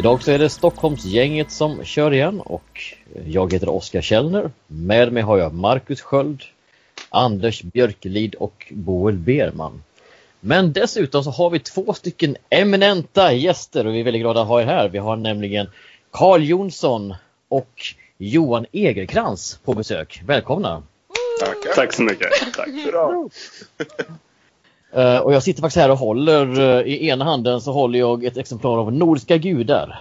Idag så är det Stockholmsgänget som kör igen och jag heter Oskar Källner. Med mig har jag Marcus Sköld, Anders Björkelid och Boel Berman. Men dessutom så har vi två stycken eminenta gäster och vi är väldigt glada att ha er här. Vi har nämligen Carl Jonsson och Johan Egerkrans på besök. Välkomna! Tackar. Tack så mycket. Tack. Bra. Uh, och jag sitter faktiskt här och håller, uh, i ena handen så håller jag ett exemplar av Nordiska gudar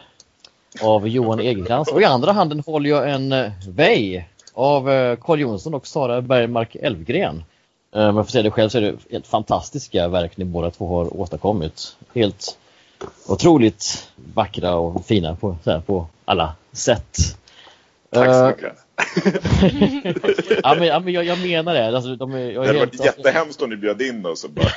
av Johan Egerkrans och i andra handen håller jag en uh, Vej av uh, Carl Jonsson och Sara Bergmark Elfgren. Uh, om jag får säga det själv så är det helt fantastiska verk ni båda två har åstadkommit. Helt otroligt vackra och fina på, här, på alla sätt. Tack så mycket ja, men, ja, men jag, jag menar det. Alltså, de är, jag är det hade helt, varit jättehemskt om ni bjöd in oss och bara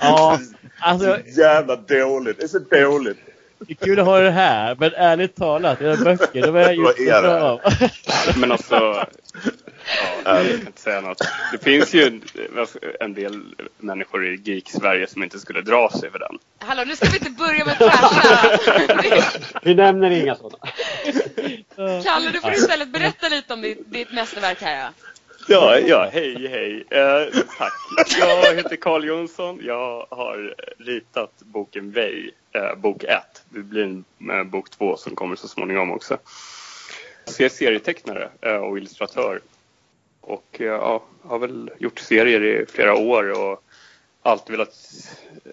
ja, alltså, Jävla dåligt. Det är så dåligt. Det är kul att ha det här, men ärligt talat, era böcker, de är ju Vad är det? Men alltså, ja, jag kan inte säga något. Det finns ju en, del människor i Geek-Sverige som inte skulle dra sig för den. Hallå, nu ska vi inte börja med trasha. Vi nämner inga sådana. Kalle, du får istället berätta lite om ditt, ditt mästerverk här. Ja. Ja, ja, hej, hej. Eh, tack. Jag heter Carl Jonsson. Jag har ritat boken Vej, eh, bok 1. Det blir en eh, bok 2 som kommer så småningom också. Jag är serietecknare eh, och illustratör. Och eh, ja, har väl gjort serier i flera år och alltid velat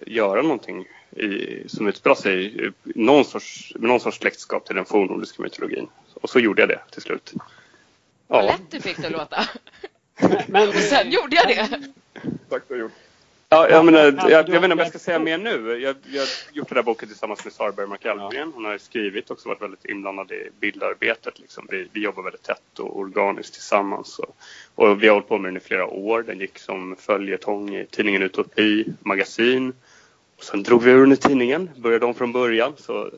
göra någonting i, som utspelar sig i någon sorts, med någon sorts släktskap till den fornnordiska mytologin. Och så gjorde jag det till slut. Vad Ja, lätt du fick det att låta. Men Och sen gjorde jag det. Tack du har gjort. Ja jag, menar, jag, Alltså, jag du vet inte om jag ska säga mer nu. Jag har gjort den här boken tillsammans med Sara Bergmark Almgren. Hon har skrivit också varit väldigt inblandad i bildarbetet. Liksom. Vi, vi jobbar väldigt tätt och organiskt tillsammans. Och, och vi har hållit på med den i flera år. Den gick som följetong i tidningen Utopi magasin. Och sen drog vi ur den i tidningen, började om från början. Så,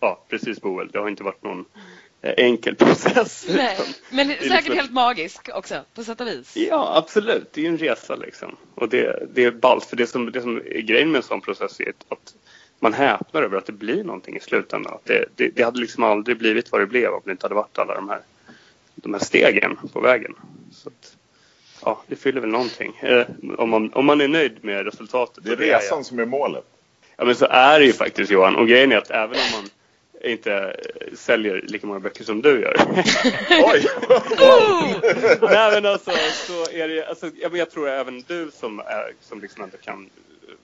ja, precis Boel, det har inte varit någon enkel process. Nej, men är säkert liksom- helt magisk också, på sätt och vis. Ja, absolut. Det är ju en resa liksom. Och det, det är ballt. För det som, det som är grejen med en sån process är att man häpnar över att det blir någonting i slutändan. Att det, det, det hade liksom aldrig blivit vad det blev om det inte hade varit alla de här, de här stegen på vägen. Så att, ja, det fyller väl någonting. Eh, om, man, om man är nöjd med resultatet. Det är resan som är målet. Ja, men så är det ju faktiskt Johan. Och grejen är att även om man inte eh, säljer lika många böcker som du gör. Oj! Nej men alltså, så är det, alltså jag, jag tror även du som, är, som liksom ändå kan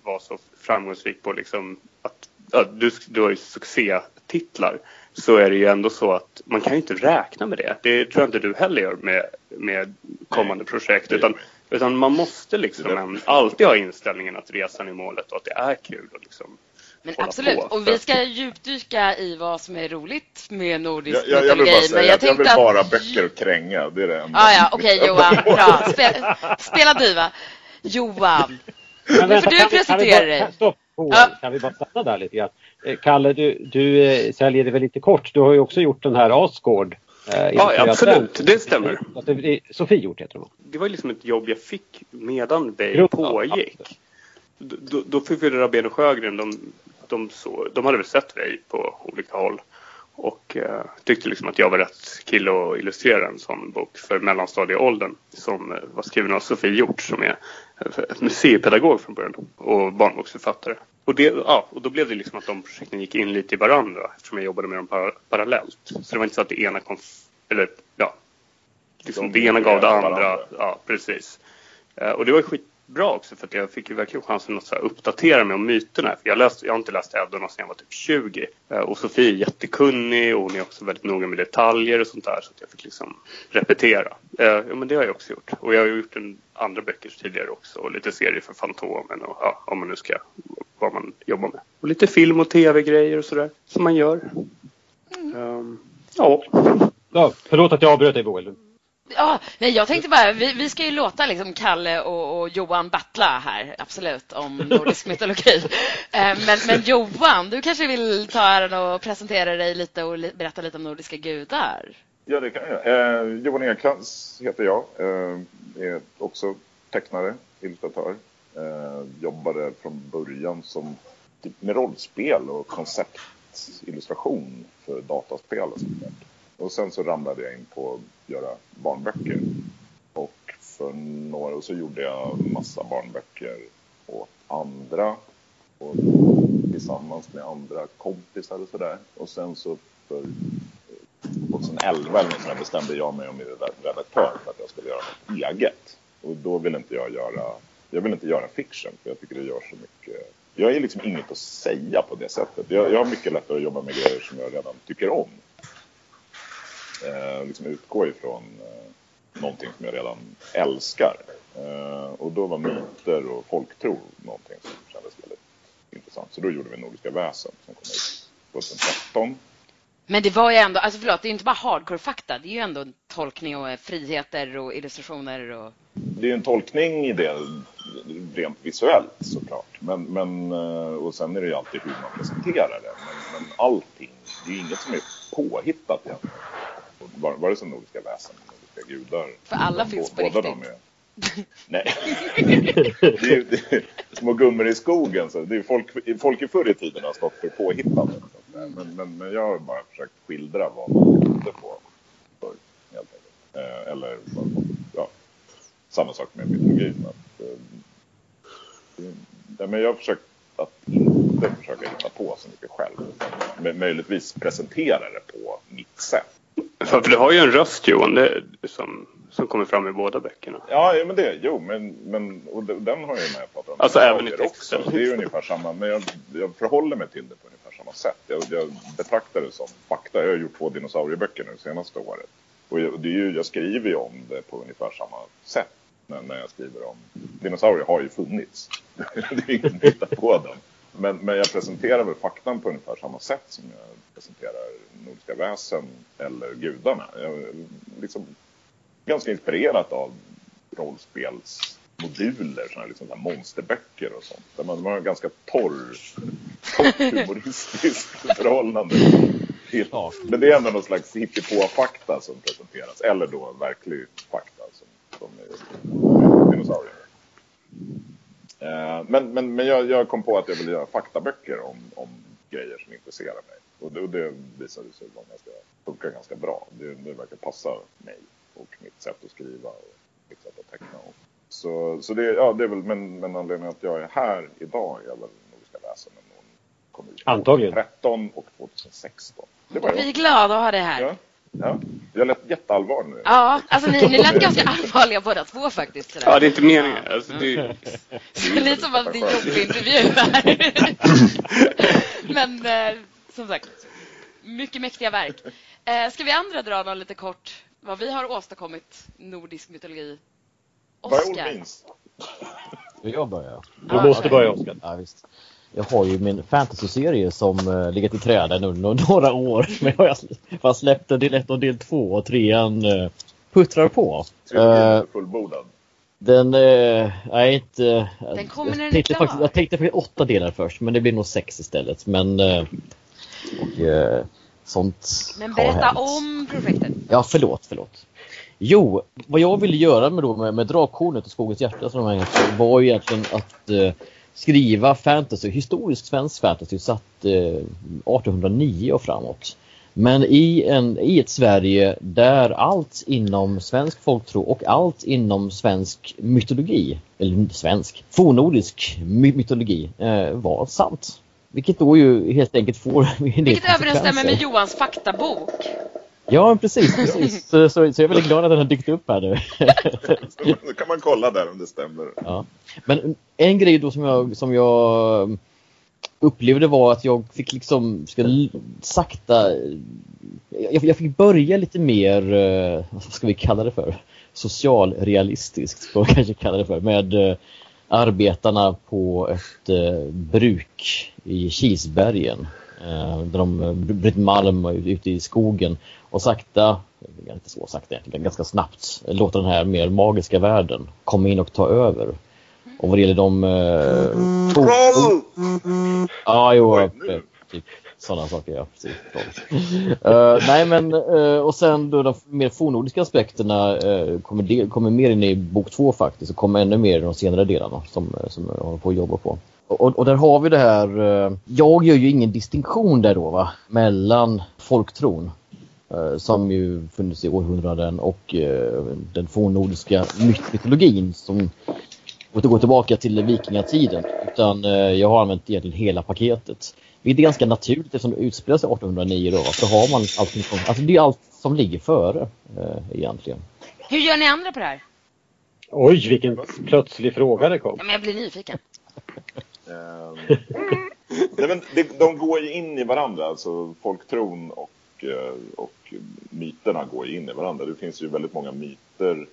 vara så framgångsrik på liksom att, att du, du har ju succétitlar. Så är det ju ändå så att man kan ju inte räkna med det. Det tror jag inte du heller gör med, med kommande projekt. Utan, utan man måste liksom alltid ha inställningen att resan är målet och att det är kul. Och liksom, Men absolut, på. och vi ska djupdyka i vad som är roligt med nordisk Jag, jag, jag vill bara men jag jag vill bara att... böcker och kränga. Det är det enda. Ah, ja, okej Johan, bra. Spela, spela diva. Johan, Men Nu får du presentera kan vi bara- dig. Stopp. Ja. Kan vi bara stanna där lite grann? Eh, Kalle, du, du eh, säljer det väl lite kort. Du har ju också gjort den här Asgård. Eh, Ja, absolut. den. Det stämmer. Sofie gjort heter hon. det var ju liksom ett jobb jag fick medan Bay pågick. Då, då- då fick vi Rabén och Sjögren, de, de, så, de hade väl sett Bay på olika håll och eh, tyckte liksom att jag var rätt kille att illustrera en sån bok för mellanstadieåldern som eh, var skriven av Sofie Hjort som är eh, museipedagog från början och barnboksförfattare. Och, det, ja, och då blev det liksom att de projekten gick in lite i varandra eftersom jag jobbade med dem para, parallellt. Så det var inte så att det ena kom, eller ja, liksom, De det ena gav det varandra. andra. Ja, precis. Eh, och det var ju skitbra också för att jag fick ju verkligen chansen att så här, uppdatera mig om myterna. För jag, läste, jag har inte läst Eddorna sedan jag var typ 20. Eh, och Sofie är jättekunnig och hon är också väldigt noga med detaljer och sånt där. Så att jag fick liksom repetera. Eh, ja, men det har jag också gjort. Och jag har gjort en andra böcker tidigare också. Och lite serier för Fantomen och ja, om man nu ska vad man jobbar med. Och lite film och tv-grejer och sådär. Som man gör. Ehm, Ja. Ja, förlåt att jag avbröt dig Boel. Ja, nej, jag tänkte bara, vi, vi ska ju låta liksom Kalle och, och Johan battla här, absolut, om nordisk mytologi. Eh, men, men Johan, du kanske vill ta äran och presentera dig lite och berätta lite om nordiska gudar? Ja, det kan jag. Eh, Johan Ekrantz heter jag. Eh, är också tecknare, illustratör. Eh, jobbade från början som typ med rollspel och konceptillustration för dataspel och sånt där. Och sen så ramlade jag in på att göra barnböcker. Och för några år så gjorde jag massa barnböcker åt andra. Och tillsammans med andra kompisar och sådär. Och sen så för eh, 2011 eller så sånt bestämde jag mig och min redaktör för att jag skulle göra något eget. Och då vill inte jag göra, jag vill inte göra fiction för jag tycker det gör så mycket. Jag är liksom inget att säga på det sättet. Jag, jag har mycket lättare att jobba med grejer som jag redan tycker om. Eh, liksom utgå ifrån eh, någonting som jag redan älskar. Eh, och då var myter och folktro någonting som kändes väldigt intressant. Så då gjorde vi Nordiska väsen som kom ut 2013. Men det var ju ändå, alltså förlåt, det är ju inte bara hardcore-fakta, det är ju ändå tolkning och friheter och illustrationer och... Det är en tolkning i det rent visuellt såklart. Men, men, eh, och sen är det ju alltid hur man presenterar det. Men, men allting, det är ju inget som är påhittat egentligen. Vare sig Nordiska väsen eller Nordiska gudar. För alla finns på båda riktigt. är- Nej. det är, det är, små gummor i skogen. Så det är folk, folk i förr i tiden har stått för säga. Men, men, men jag har bara försökt skildra vad man trodde på förr. Helt enkelt. Eh, eller ja, samma sak med mytologin. Att, eh, det- ja, men jag har försökt att inte försöka hitta på så mycket själv. Utan mö- möjligtvis presentera det på mitt sätt. För, du har ju en röst Johan, det, som, som kommer fram i båda böckerna. Ja, men det, jo, men, men och de- den har jag ju med pratat om. Alltså, även i texten. Det är ju ungefär samma, men jag, jag förhåller mig till det på ungefär samma sätt. Jag, jag betraktar det som fakta. Jag har gjort två dinosaurieböcker nu det senaste året. Och jag, det är ju, jag skriver ju om det på ungefär samma sätt när, när jag skriver om... Dinosaurier har ju funnits. det är ingen på dem. Men, men jag presenterar väl faktan på ungefär samma sätt som jag presenterar nordiska väsen eller gudarna. Jag är liksom ganska inspirerat av rollspelsmoduler, såna här, liksom så här monsterböcker och sånt. Där man, man har ganska torr, torrt humoristiskt förhållande till. Men det är ändå någon slags hittepå-fakta som presenteras. Eller då verklig fakta som, som är dinosaurier. Eh, Men, men, men jag, jag kom på att jag ville göra faktaböcker om, om grejer som intresserar mig. Och det, och det visade sig vara ganska, funka ganska bra. Det, det verkar passa mig och mitt sätt att skriva och mitt sätt att teckna. Och. Så, så det, ja, det är väl, men, men anledningen att jag är här idag är väl Nordiska ut Antagligen. 2013 och 2016. Det var Vi är jag. glada att ha dig här. Ja, ja. Jag lät jätteallvarlig nu. Ja, alltså ni, ni lät ganska allvarliga båda två faktiskt. Sådär. Ja, det är inte meningen. Alltså, det, Det är lite som att det är en jobbig intervju här. Men eh, som sagt, mycket mäktiga verk. Eh, ska vi andra dra någon lite kort vad vi har åstadkommit nordisk mytologi? Oskar? Olvins? Vill jag börja? Du måste börja Oskar. Ja, visst. Jag har ju min fantasy-serie som uh, legat i träden under några år. Men jag har bara släppt en del 1 och del 2 och trean uh, puttrar på. Eh, är fullbordad. den uh, är inte... Den kommer när den är jag, tänkte klar. faktiskt, jag tänkte faktiskt åtta delar först men det blir nog sex istället. Men... eh, och, eh, sånt Men berätta om projektet. Ja, förlåt, förlåt. Jo, vad jag ville göra med, då, med, med Drakhornet och Skogens hjärta som de här, var ju egentligen att eh, skriva fantasy, historisk svensk fantasy satt eh, 1809 och framåt. Men i, en, i ett Sverige där allt inom svensk folktro och allt inom svensk mytologi, eller svensk, fornnordisk my mytologi eh, var sant. Vilket då ju helt enkelt får Vilket överensstämmer med. Johans faktabok. Ja, precis. precis. Så, så, så jag är väldigt glad att den har dykt upp här nu. Då kan man kolla där om det stämmer. ja. Men en grej då som jag, som jag upplevde var att jag fick liksom ska sakta... Jag, jag fick börja lite mer, eh, vad ska vi kalla det för? Socialrealistiskt, ska man kanske kalla det för. Med eh, arbetarna på ett eh, bruk i Kilsbergen. Eh, där de bryter malm ute i skogen och sakta, inte så sakta egentligen, ganska snabbt låter den här mer magiska världen komma in och ta över. Och vad det gäller de... Eh, Troll! Ja, jo, typ sådana saker, ja. Precis, uh, nej, men uh, och sen då de mer fornordiska aspekterna uh, kommer, del, kommer mer in i bok två faktiskt och kommer ännu mer i de senare delarna som, som jag håller på att jobba på. Och, och där har vi det här, uh, jag gör ju ingen distinktion där då va, mellan folktron uh, som ju funnits i århundraden och uh, den fornnordiska myt- mytologin som inte gå tillbaka till vikingatiden utan eh, jag har använt egentligen hela paketet. Vilket är ganska naturligt eftersom det utspelar sig 1809 då. Så har man allting från, alltså det är allt som ligger före eh, egentligen. Hur gör ni andra på det här? Oj, vilken plötslig fråga det kom. Ja, men jag blir nyfiken. Ehm, Nej, men det, de går ju in i varandra, alltså folktron och, eh, och myterna går ju in i varandra. Det finns ju väldigt många myter,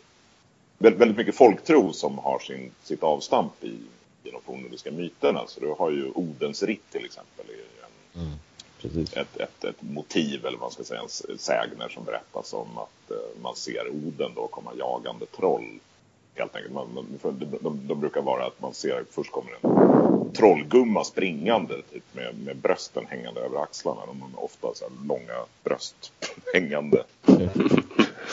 väldigt, väldigt mycket folktro som har sin, sitt avstamp i, i de fornnordiska myterna. Så du har ju Odens ritt till exempel, är ju en, Mm, ett, ett, ett motiv eller vad man ska säga, en sägner som berättas om att eh, man ser Oden då komma jagande troll. Helt enkelt. Man, man, de, de, de brukar vara att man ser först kommer en trollgumma springande typ med, med brösten hängande över axlarna. De har ofta så här långa bröst hängande.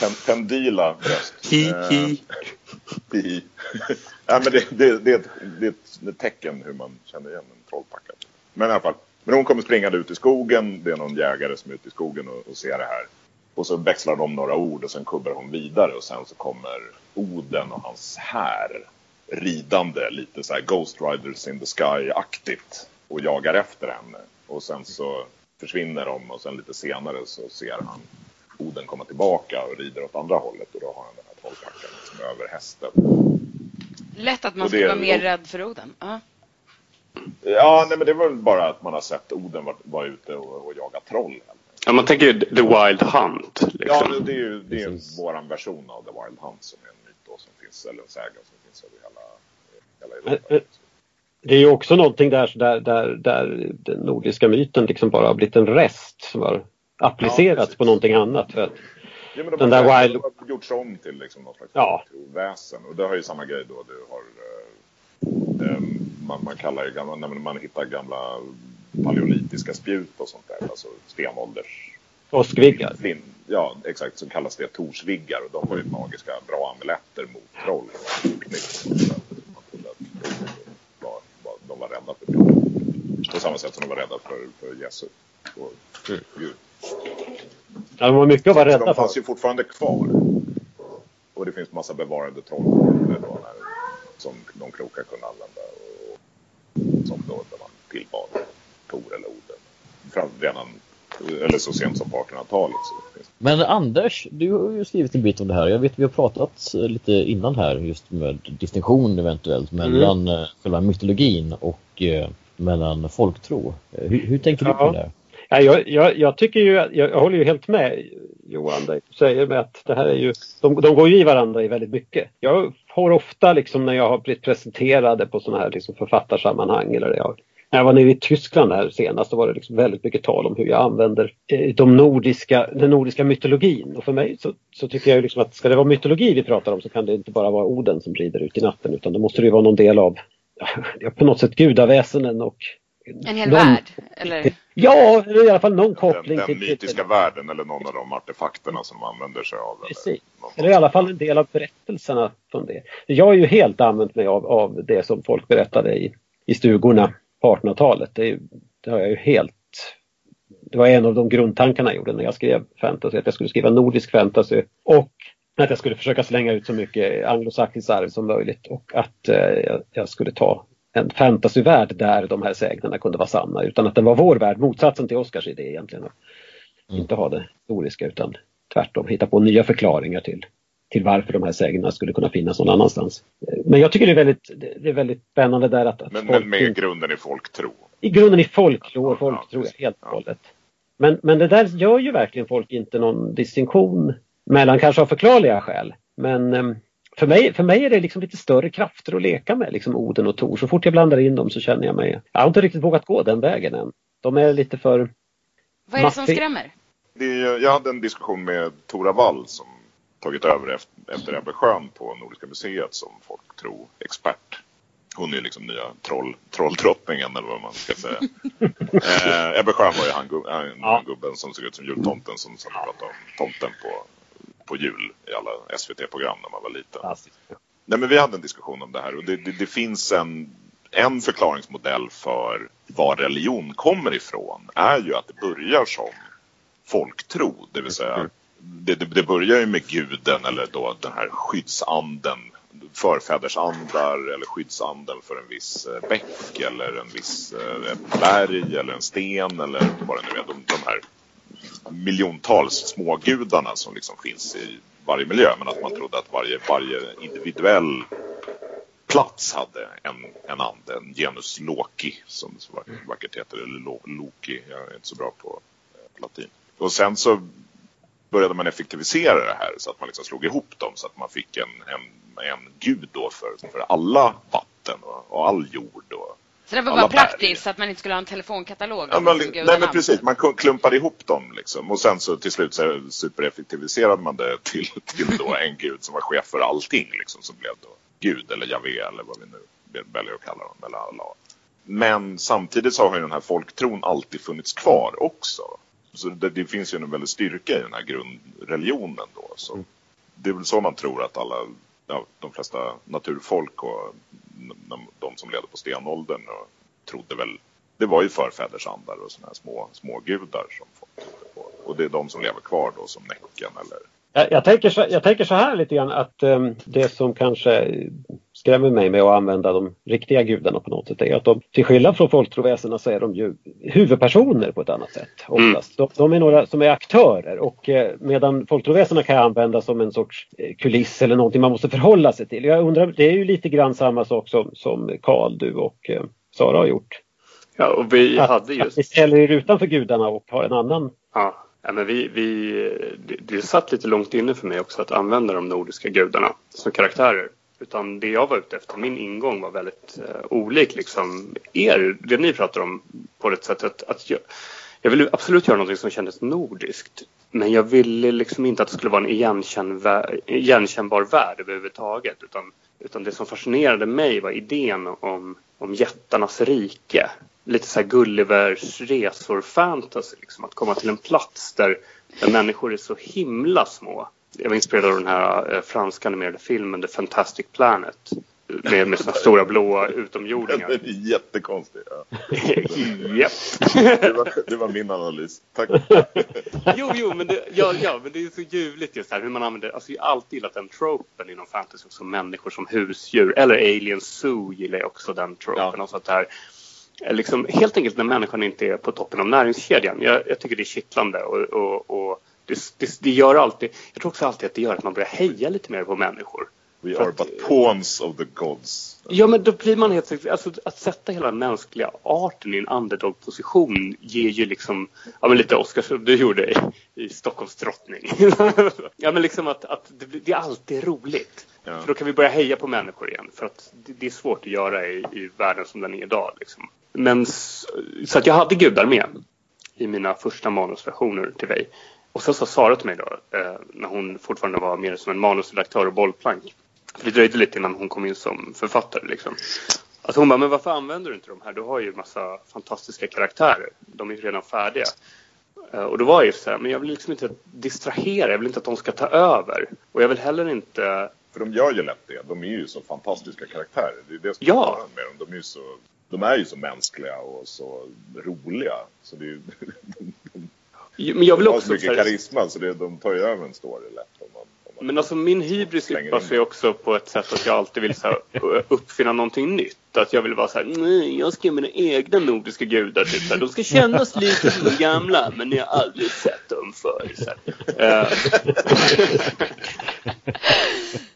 Pen, pendyla bröst. Hi, Eh, hi. hi. ja, men det, det, det, är ett, det är ett tecken hur man känner igen en trollpacka. Men i alla fall. Men hon kommer springande ut i skogen. Det är någon jägare som är ute i skogen och, och ser det här. Och så växlar de några ord och sen kubbar hon vidare. Och sen så kommer Oden och hans här ridande lite så här Ghost Riders in the Sky-aktigt. Och jagar efter henne. Och sen så försvinner de och sen lite senare så ser han Oden komma tillbaka och rider åt andra hållet. Och då har han den här trollpackan liksom över hästen. Lätt att man skulle vara mer rädd för Oden. Ja. Ja, nej men det var väl bara att man har sett Oden vara var ute och, och jaga troll. Ja, man tänker ju The Wild Hunt. Ja, Liksom. det, det är ju det är Precis. våran version av The Wild Hunt som är en myt då, som finns, eller en sägen som finns över hela, hela Europa. men- Det är ju också någonting där, där, där, där den nordiska myten liksom bara har blivit en rest som har applicerats precis. på någonting annat. För att, Ja, men de, den har, där Wild- har gjorts om till liksom någon slags Ja. väsen. Och det har ju samma grej då. Du har, eh, eh, man, man kallar ju gamla, när man hittar gamla paleolitiska spjut och sånt där. Alltså stenålders Åskviggar. Ja, exakt. Så kallas det torsviggar och de var ju magiska bra amuletter mot troll. De var, de rädda för troll. På samma sätt som de var rädda för, för Jesus och Gud. Ja, de var mycket att vara rädda de för. fanns ju fortfarande kvar. Och det finns massa bevarade när, som de kloka kunde använda. Och, som då när man tillbad Tor eller Oden. Fram, redan, eller så sent som på 1800-talet. Så finns Men Anders, du har ju skrivit en bit om det här. Jag vet vi har pratat eh, lite innan här just med distinktion eventuellt mellan mm. själva mytologin och eh, mellan folktro. Eh, Hur, hur tänker du Ja. på det? Ja, jag, jag, jag tycker ju, jag, jag håller ju helt med Johan, det du säger med att det här är ju, de, de går ju i varandra i väldigt mycket. Jag har ofta liksom när jag har blivit presenterade på sådana här liksom författarsammanhang eller jag, när jag var nere i Tyskland här senast, då var det liksom väldigt mycket tal om hur jag använder eh, de nordiska, den nordiska mytologin. Och för mig så, så tycker jag ju liksom att ska det vara mytologi vi pratar om så kan det inte bara vara Oden som rider ut i natten utan det måste det ju vara någon del av ja, på något sätt gudaväsenen och En hel någon- värld. Eller? Ja, eller i alla fall någon den, koppling den till mytiska världen eller någon av de artefakterna som de använder sig av. Precis. Eller, Eller i alla fall en del av berättelserna från det. Jag har ju helt använt mig av, av det som folk berättade i, i stugorna på 1800-talet. Det, det har jag ju helt... Det var en av de grundtankarna jag gjorde när jag skrev fantasy, att jag skulle skriva nordisk fantasy och att jag skulle försöka slänga ut så mycket anglosachsiskt arv som möjligt och att eh, jag, jag skulle ta en fantasyvärld där de här sägnerna kunde vara sanna utan att den var vår värld, motsatsen till Oscars idé egentligen. Mm. Inte ha det historiska utan tvärtom hitta på nya förklaringar till, till varför de här sägnerna skulle kunna finnas någon annanstans. Men jag tycker det är väldigt, det är väldigt spännande där att, att Men, folk men med grunden i folktro. i grunden i folklore, folk Ja, tror jag precis. helt och Ja. hållet. Men, men det där gör ju verkligen folk inte någon distinktion mellan, kanske av förklarliga skäl. Men em, för mig, för mig är det liksom lite större krafter att leka med, liksom Oden och Tor. Så fort jag blandar in dem så känner jag mig, jag har inte riktigt vågat gå den vägen än. De är lite för... Vad är det som Maffi- skrämmer? Det är, jag hade en diskussion med Tora Wall som tagit över efter, Ebbe Schön på Nordiska museet som folktro-expert. Hon är ju liksom nya troll, trolldrottningen eller vad man ska säga. eh, Ebbe Schön var ju han, han, han gubben som såg ut som jultomten som, som pratade om tomten på, på jul i alla SVT-program när man var liten. Nej, men vi hade en diskussion om det här och det, det, det finns en, en förklaringsmodell för var religion kommer ifrån är ju att det börjar som folktro, det vill säga det, det, det börjar ju med guden eller då den här skyddsanden, förfädersandar eller skyddsanden för en viss eh, bäck eller en viss eh, ett berg eller en sten eller vad det nu är. De, de här miljontals smågudarna som liksom finns i varje miljö men att man trodde att varje, varje individuell plats hade en, en ande, en genus Loki som det så vackert- heter, eller Lo, Loki, jag är inte så bra på eh, latin. Och sen så började man effektivisera det här så att man liksom slog ihop dem så att man fick en, en, en gud då för, för alla vatten och, och all jord. Och, Så det var bara praktiskt så att man inte skulle ha en telefonkatalog. Ja, gudarna nej men precis, man klumpade ihop dem liksom. Och sen så till slut så supereffektiviserade man det till, till då en gud som var chef för allting liksom. Som blev då Gud eller Javé eller vad vi nu väljer att kalla dem. Eller alla. Men samtidigt så har ju den här folktron alltid funnits kvar också. Så det, det finns ju en väldig styrka i den här grundreligionen då. Så det är väl så man tror att alla, ja, de flesta naturfolk och de, de som levde på stenåldern och trodde väl det var ju förfädersandar och såna här små, små gudar som folk. Och det är de som lever kvar då som Näcken eller Jag, jag, tänker så, jag tänker så här lite grann att um, det som kanske skrämmer mig med att använda de riktiga gudarna på något sätt är att de, till skillnad från folktroväsena så är de ju huvudpersoner på ett annat sätt. Oftast. De, de är några som är aktörer och eh, medan folktroväsena kan jag använda som en sorts eh, kuliss eller någonting man måste förhålla sig till. Jag undrar, det är ju lite grann samma sak som, som Karl, du och eh, Sara har gjort. Ja, och vi Att, hade att just... ni ställer er utanför gudarna och har en annan Ja, ja, men vi, vi, det, det satt lite långt inne för mig också att använda de nordiska gudarna som karaktärer. Utan det jag var ute efter, min ingång var väldigt eh, olik liksom er, det ni pratar om på ett sätt att, att jag, jag ville absolut göra något som kändes nordiskt. Men jag ville liksom inte att det skulle vara en igenkännbar, igenkännbar värld överhuvudtaget. Utan, utan det som fascinerade mig var idén om, om jättarnas rike. Lite så här Gullivers resor fantasy. Liksom, att komma till en plats där, där människor är så himla små. Jag var inspirerad av den här eh, franska animerade filmen The Fantastic Planet. Med, med såna stora blåa Den utomjordingar. är jättekonstig. Ja. Japp. Det, var, det var min analys. Tack. Jo, jo, men det, ja, ja, men det är så ljuvligt just här hur man använder, alltså jag har alltid gillat den tropen inom fantasy också, människor som husdjur. Eller Alien Zoo gillar jag också den tropen. Ja. Och sånt här. Eh, Liksom, helt enkelt när människan inte är på toppen av näringskedjan. Jag, jag tycker det är kittlande och, och, och det, det, det gör alltid, jag tror också alltid att det gör att man börjar heja lite mer på människor. We För are att- but pawns of the gods. Ja, men då blir man helt alltså att sätta hela mänskliga arten i en underdog-position ger ju liksom, ja men lite Oscar som du gjorde i, i Stockholms drottning. ja men liksom att, att det, det är alltid roligt. Ja. För då kan vi börja heja på människor igen. För att det, det är svårt att göra i, i världen som den är idag. Liksom. Men så att jag hade gudar med i mina första manusversioner till mig. Och sen sa Sara till mig då, eh, när hon fortfarande var mer som en manusredaktör och bollplank. För det dröjde lite innan hon kom in som författare. Liksom. Alltså hon bara, men varför använder du inte de här? Du har ju massa fantastiska karaktärer. De är ju redan färdiga. Eh, Och då var jag just så här, men jag vill liksom inte distrahera. Jag vill inte att de ska ta över. Och jag vill heller inte... För de gör ju lätt det. De är ju så fantastiska karaktärer. Det är det som Ja. är med dem. De är ju så, de är ju så mänskliga och så roliga. Så det är ju, Men jag vill de har också... så mycket karisma så det, de tar ju över en story lätt. Om man, om man, Men alltså min hybris yppar sig också på ett sätt att jag alltid vill så här, uppfinna någonting nytt. Att jag vill vara så här, nej, jag ska göra mina egna nordiska gudar. Typ, så här. De ska kännas lite som de gamla, men ni har aldrig sett dem förr. Så här.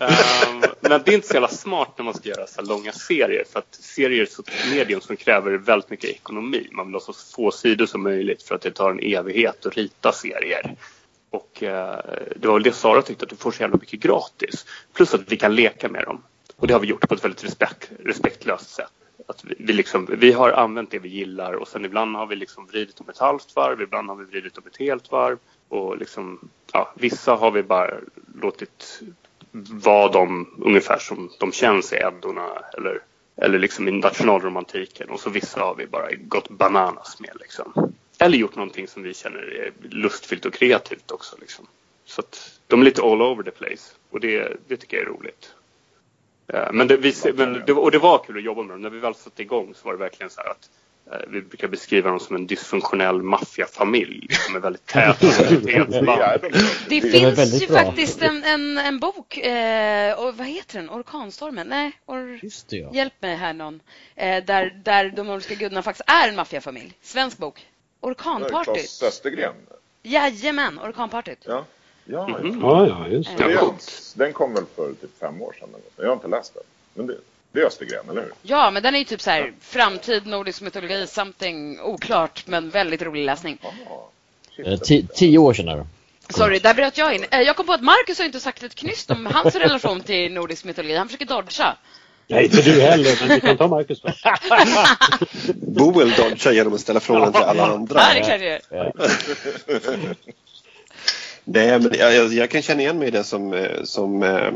Um, men det är inte så jävla smart när man ska göra så här långa serier. För att serier är ett medium som kräver väldigt mycket ekonomi. Man vill ha så få sidor som möjligt för att det tar en evighet att rita serier. Och uh, det var väl det Sara tyckte, att du får så jävla mycket gratis. Plus att vi kan leka med dem. Och det har vi gjort på ett väldigt respekt, respektlöst sätt. att vi, vi, liksom, vi har använt det vi gillar och sen ibland har vi liksom vridit om ett halvt varv, ibland har vi vridit om ett helt varv. Och liksom, ja, vissa har vi bara låtit vad de ungefär som de känns i Eddorna eller, eller liksom i nationalromantiken. Och så vissa har vi bara gått bananas med. Liksom. Eller gjort någonting som vi känner är lustfyllt och kreativt också. Liksom. Så att de är lite all over the place och det, det tycker jag är roligt. Men det, vi, men det, och det var kul att jobba med dem. När vi väl satte igång så var det verkligen så här att vi brukar beskriva dem som en dysfunktionell maffiafamilj som är väldigt täta Det finns ju bra. faktiskt en, en, en bok, eh, och vad heter den? Orkanstormen? Nej, or... Just det, ja. hjälp mig här någon. Eh, där, där de nordiska gudarna faktiskt är en maffiafamilj. Svensk bok. Orkanpartyt. Klas Östergren? Jajamän, Orkanpartyt. Ja. Ja, mm -hmm. ja, ja, just det. Den kom väl för typ fem år sedan. Jag har inte läst den. Men det, det är Östergren, eller hur? Ja, men den är ju typ så här framtid, nordisk mytologi, something oklart, men väldigt rolig läsning. Eh, tio år sedan är det. Sorry, där bröt jag in. Eh, jag kom på att Marcus har inte sagt ett knyst om hans relation till nordisk mytologi. Han försöker dodga. Nej, inte du heller, men vi kan ta Marcus då. Boel dodgar genom att ställa frågan till alla andra. Ja, det jag Nej, men jag, jag, kan känna igen mig i det som, eh, som eh,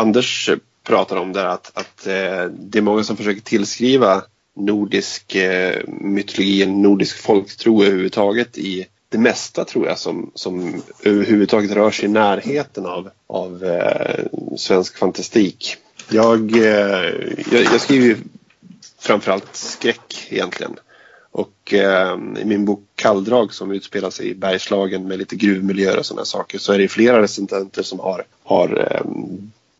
Anders pratar om där att, att eh, det är många som försöker tillskriva nordisk eh, mytologi, nordisk folktro överhuvudtaget i det mesta tror jag som, som överhuvudtaget rör sig i närheten av, av eh, svensk fantastik. Jag, eh, jag, jag skriver ju framförallt skräck egentligen. Och eh, i min bok Kalldrag som utspelar sig i Bergslagen med lite gruvmiljöer och sådana saker så är det flera recensenter som har, har eh,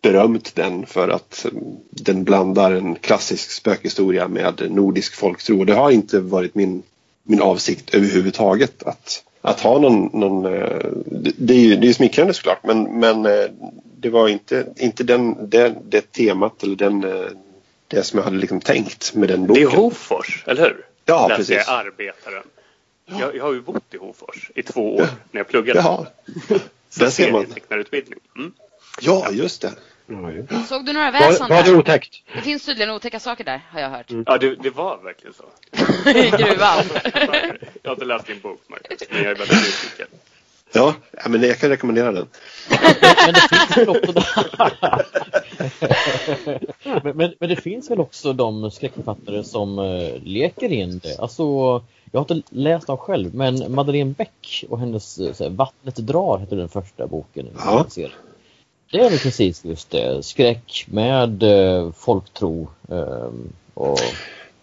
berömt den för att den blandar en klassisk spökhistoria med nordisk folktro. Det har inte varit min, min avsikt överhuvudtaget att, att ha någon... någon eh, det är ju det är smickrande såklart men, men eh, det var inte, inte den, det, det temat eller den, eh, det som jag hade liksom tänkt med den boken. Det är Hofors, eller hur? Ja, Läste precis. Jag arbetaren. Jag, jag har ju bott i Hofors i två år när jag pluggade. Jaha. Där ser man. Mm. Ja, just det. Såg du några väsen där? Var det otäckt? Det finns tydligen otäcka saker där, har jag hört. Mm. Ja, det, det, var verkligen så. I gruvan. jag har inte läst din bok, Marcus, men jag är väldigt nyfiken. Ja, men jag kan rekommendera den. men, det finns väl också men, men, men, det finns väl också de skräckförfattare som uh, leker in det. Alltså, jag har inte läst dem själv, men Madeleine Beck och hennes uh, Vattnet drar heter den första boken. Ja. Det är väl precis just det. Skräck med eh, folktro. Eh, och...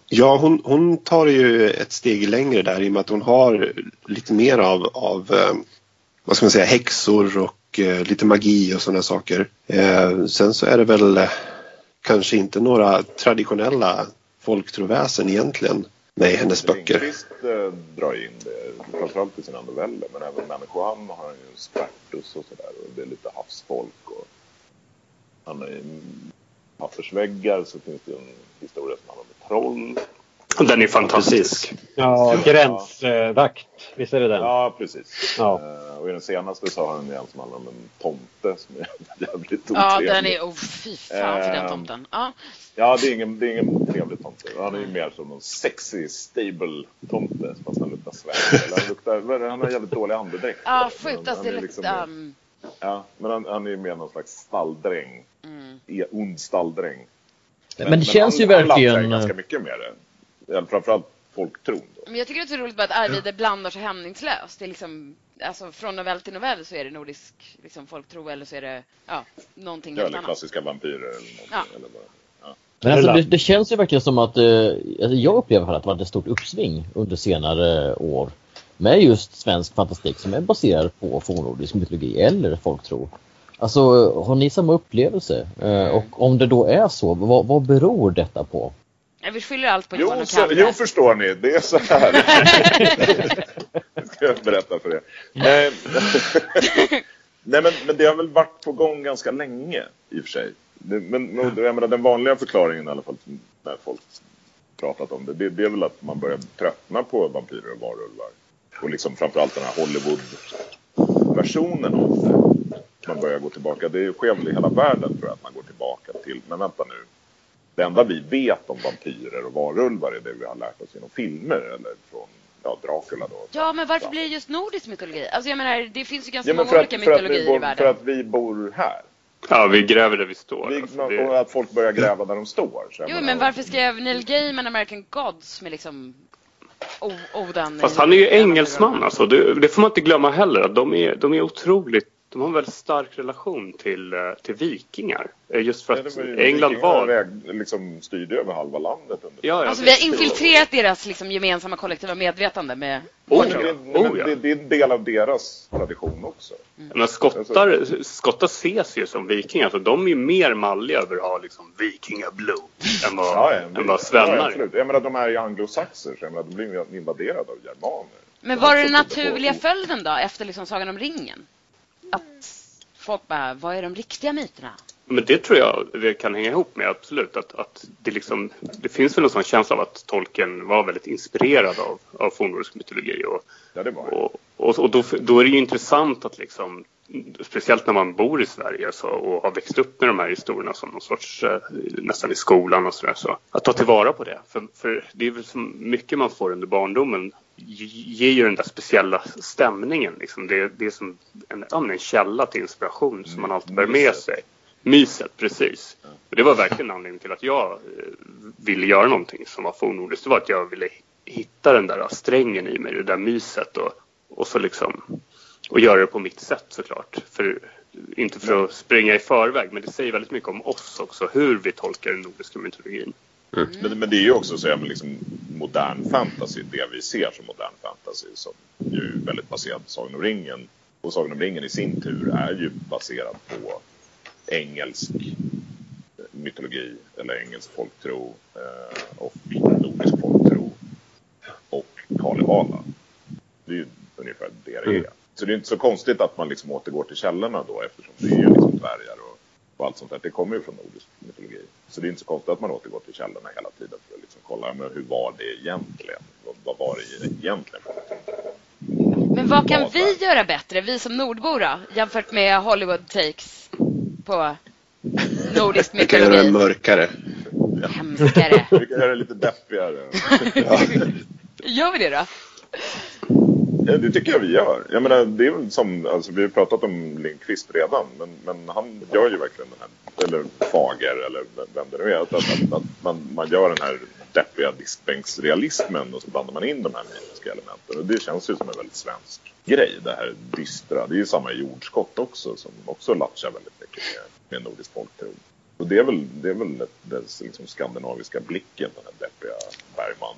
Ja, hon, hon tar ju ett steg längre där i och med att hon har lite mer av, av eh, vad ska man säga, häxor och eh, lite magi och sådana saker. Eh, sen så är det väl eh, kanske inte några traditionella folktroväsen egentligen med hennes böcker. Lindqvist eh, drar in det, framförallt i sina noveller, men även Människohamn har han ju Spartus och sådär. Och det är lite havsfolk. Och han är i pappersväggar så finns det en historia som handlar om troll. Den är fantastisk. Ja, gränsvakt. Visst är det den? Ja, precis. Ja. Uh, och i den senaste så har han en som handlar om en tomte som är jävligt otrevlig. Ja, den är... Oh, fy fan för den ehm, tomten. Ja, ja det, är ingen, det är ingen trevlig tomte. Han är ju mer som en sexy, stable tomte fast han luktar svett. Han, luktar, han har jävligt dålig andedräkt. Ja, sjukt. Alltså, det liksom um... Ja, men han, han är ju mer någon slags stalldräng. Mm. ond stalldräng. Men, men det känns men han, ju verkligen... Han ganska mycket med det framförallt folktron. Då. Men jag tycker det är så roligt att Arvide blandar så hämningslöst. Det är liksom, alltså från novell till novell så är det nordisk liksom, folktro eller så är det ja, någonting ja, helt annat. klassiska vampyrer eller någonting. Ja. Eller bara, ja. Men alltså, det, det, känns ju verkligen som att, eh, alltså jag upplever att det varit ett stort uppsving under senare år med just svensk fantastik som är baserad på fornnordisk mytologi eller folktro. Alltså, har ni samma upplevelse? Eh, och om det då är så, vad, vad beror detta på? Vi skyller allt på Johan och Kalle. Jo, förstår ni. Det är så här. ska jag berätta för er. Nej, Nej men, men det har väl varit på gång ganska länge i och för sig. Det, men jag menar, den vanliga förklaringen i alla fall när folk pratat om det, det, det är väl att man börjar tröttna på vampyrer och varulvar. Och liksom framförallt den här Hollywood-versionen av det. Man börjar gå tillbaka. Det sker väl i hela världen tror jag att man går tillbaka till, men vänta nu, Det enda vi vet om vampyrer och varulvar är det vi har lärt oss genom filmer eller från ja, Dracula då. Ja, men varför blir det just nordisk mytologi? Alltså jag menar, det finns ju ganska Ja, många olika att mytologier i bor, världen. för att vi bor här. Ja, vi gräver där vi står. Vi, alltså, det, Och att folk börjar gräva där de står. Jo, menar- men varför skrev Neil Gaiman American Gods med liksom O- Odan? Fast i- han är ju i engelsman alltså. Det, det får man inte glömma heller. De är, de är otroligt de har en väldigt stark relation till, eh, till vikingar. Eh, Just för Ja, att var ju- England var... väg- liksom styrde över halva landet under Ja, ja, Alltså vi har infiltrerat deras liksom, gemensamma kollektiva medvetande med Oh, ord. det, ja. men Oh, ja. det, det är en del av deras tradition också. Men skottar, skottar ses ju som vikingar. Alltså, de är ju mer malliga över att ha liksom vikingablod än vad, Ja, ja, än vad ja, svennar är. absolut. Jag menar, de är ju anglosaxer, så jag menar, de blir ju invaderade av germaner. Men var har det den naturliga följden då, efter liksom Sagan om ringen? Att folk bara, vad är de riktiga myterna? Men det tror jag det kan hänga ihop med, absolut. Att, att det, liksom, det finns väl en sån känsla av att Tolkien var väldigt inspirerad av, av fornnordisk mytologi. Och, Ja, det var och, och, och då, då är det ju intressant att liksom, speciellt när man bor i Sverige så, och har växt upp med de här historierna som någon sorts, eh, nästan i skolan och sådär, så att ta tillvara på det. För, för det är väl så mycket man får under barndomen ger ju den där speciella stämningen. Liksom. Det, det är som en, en källa till inspiration som man alltid bär med sig. Myset, precis. Och det var verkligen anledningen till att jag eh, ville göra någonting som var fornnordiskt. Det var att jag ville hitta den där strängen i mig, det där myset och, och så liksom och göra det på mitt sätt såklart. För, inte för att springa i förväg, men det säger väldigt mycket om oss också, hur vi tolkar den nordiska mytologin. Men, men det är ju också så, men liksom modern fantasy, det vi ser som modern fantasy, som ju är väldigt baserad på Sagan om ringen. Och Sagan om ringen i sin tur är ju baserad på engelsk mytologi, eller engelsk folktro eh, och nordisk folktro och Kalevala. Det är ju ungefär det det är. Så det är inte så konstigt att man liksom återgår till källorna då eftersom det är liksom dvärgar och, och allt sånt där. Det kommer ju från nordisk mytologi. Så det är inte så konstigt att man återgår till källorna hela tiden för att liksom kolla men hur var det egentligen? Vad, vad var det egentligen? Men vad kan Ja, vi göra bättre, vi som nordbor då, jämfört med Hollywood takes på nordisk Jag kan göra det mytologi? mörkare. Hemskare. Vi kan göra det lite deppigare. Gör vi det då? Ja, det tycker jag vi gör. Jag menar, det är som, alltså, vi har pratat om Lindqvist redan, men, men han gör ju verkligen den här, eller Fager eller vem det nu är, att, att, att man, man gör den här deppiga diskbänksrealismen och så blandar man in de här mytiska elementen. Och det känns ju som en väldigt svensk grej, det här dystra. Det är ju samma i jordskott också, som också latchar väldigt mycket med, med nordisk folktro. Och det är väl, det är väl den liksom skandinaviska blicken, den här deppiga Bergman.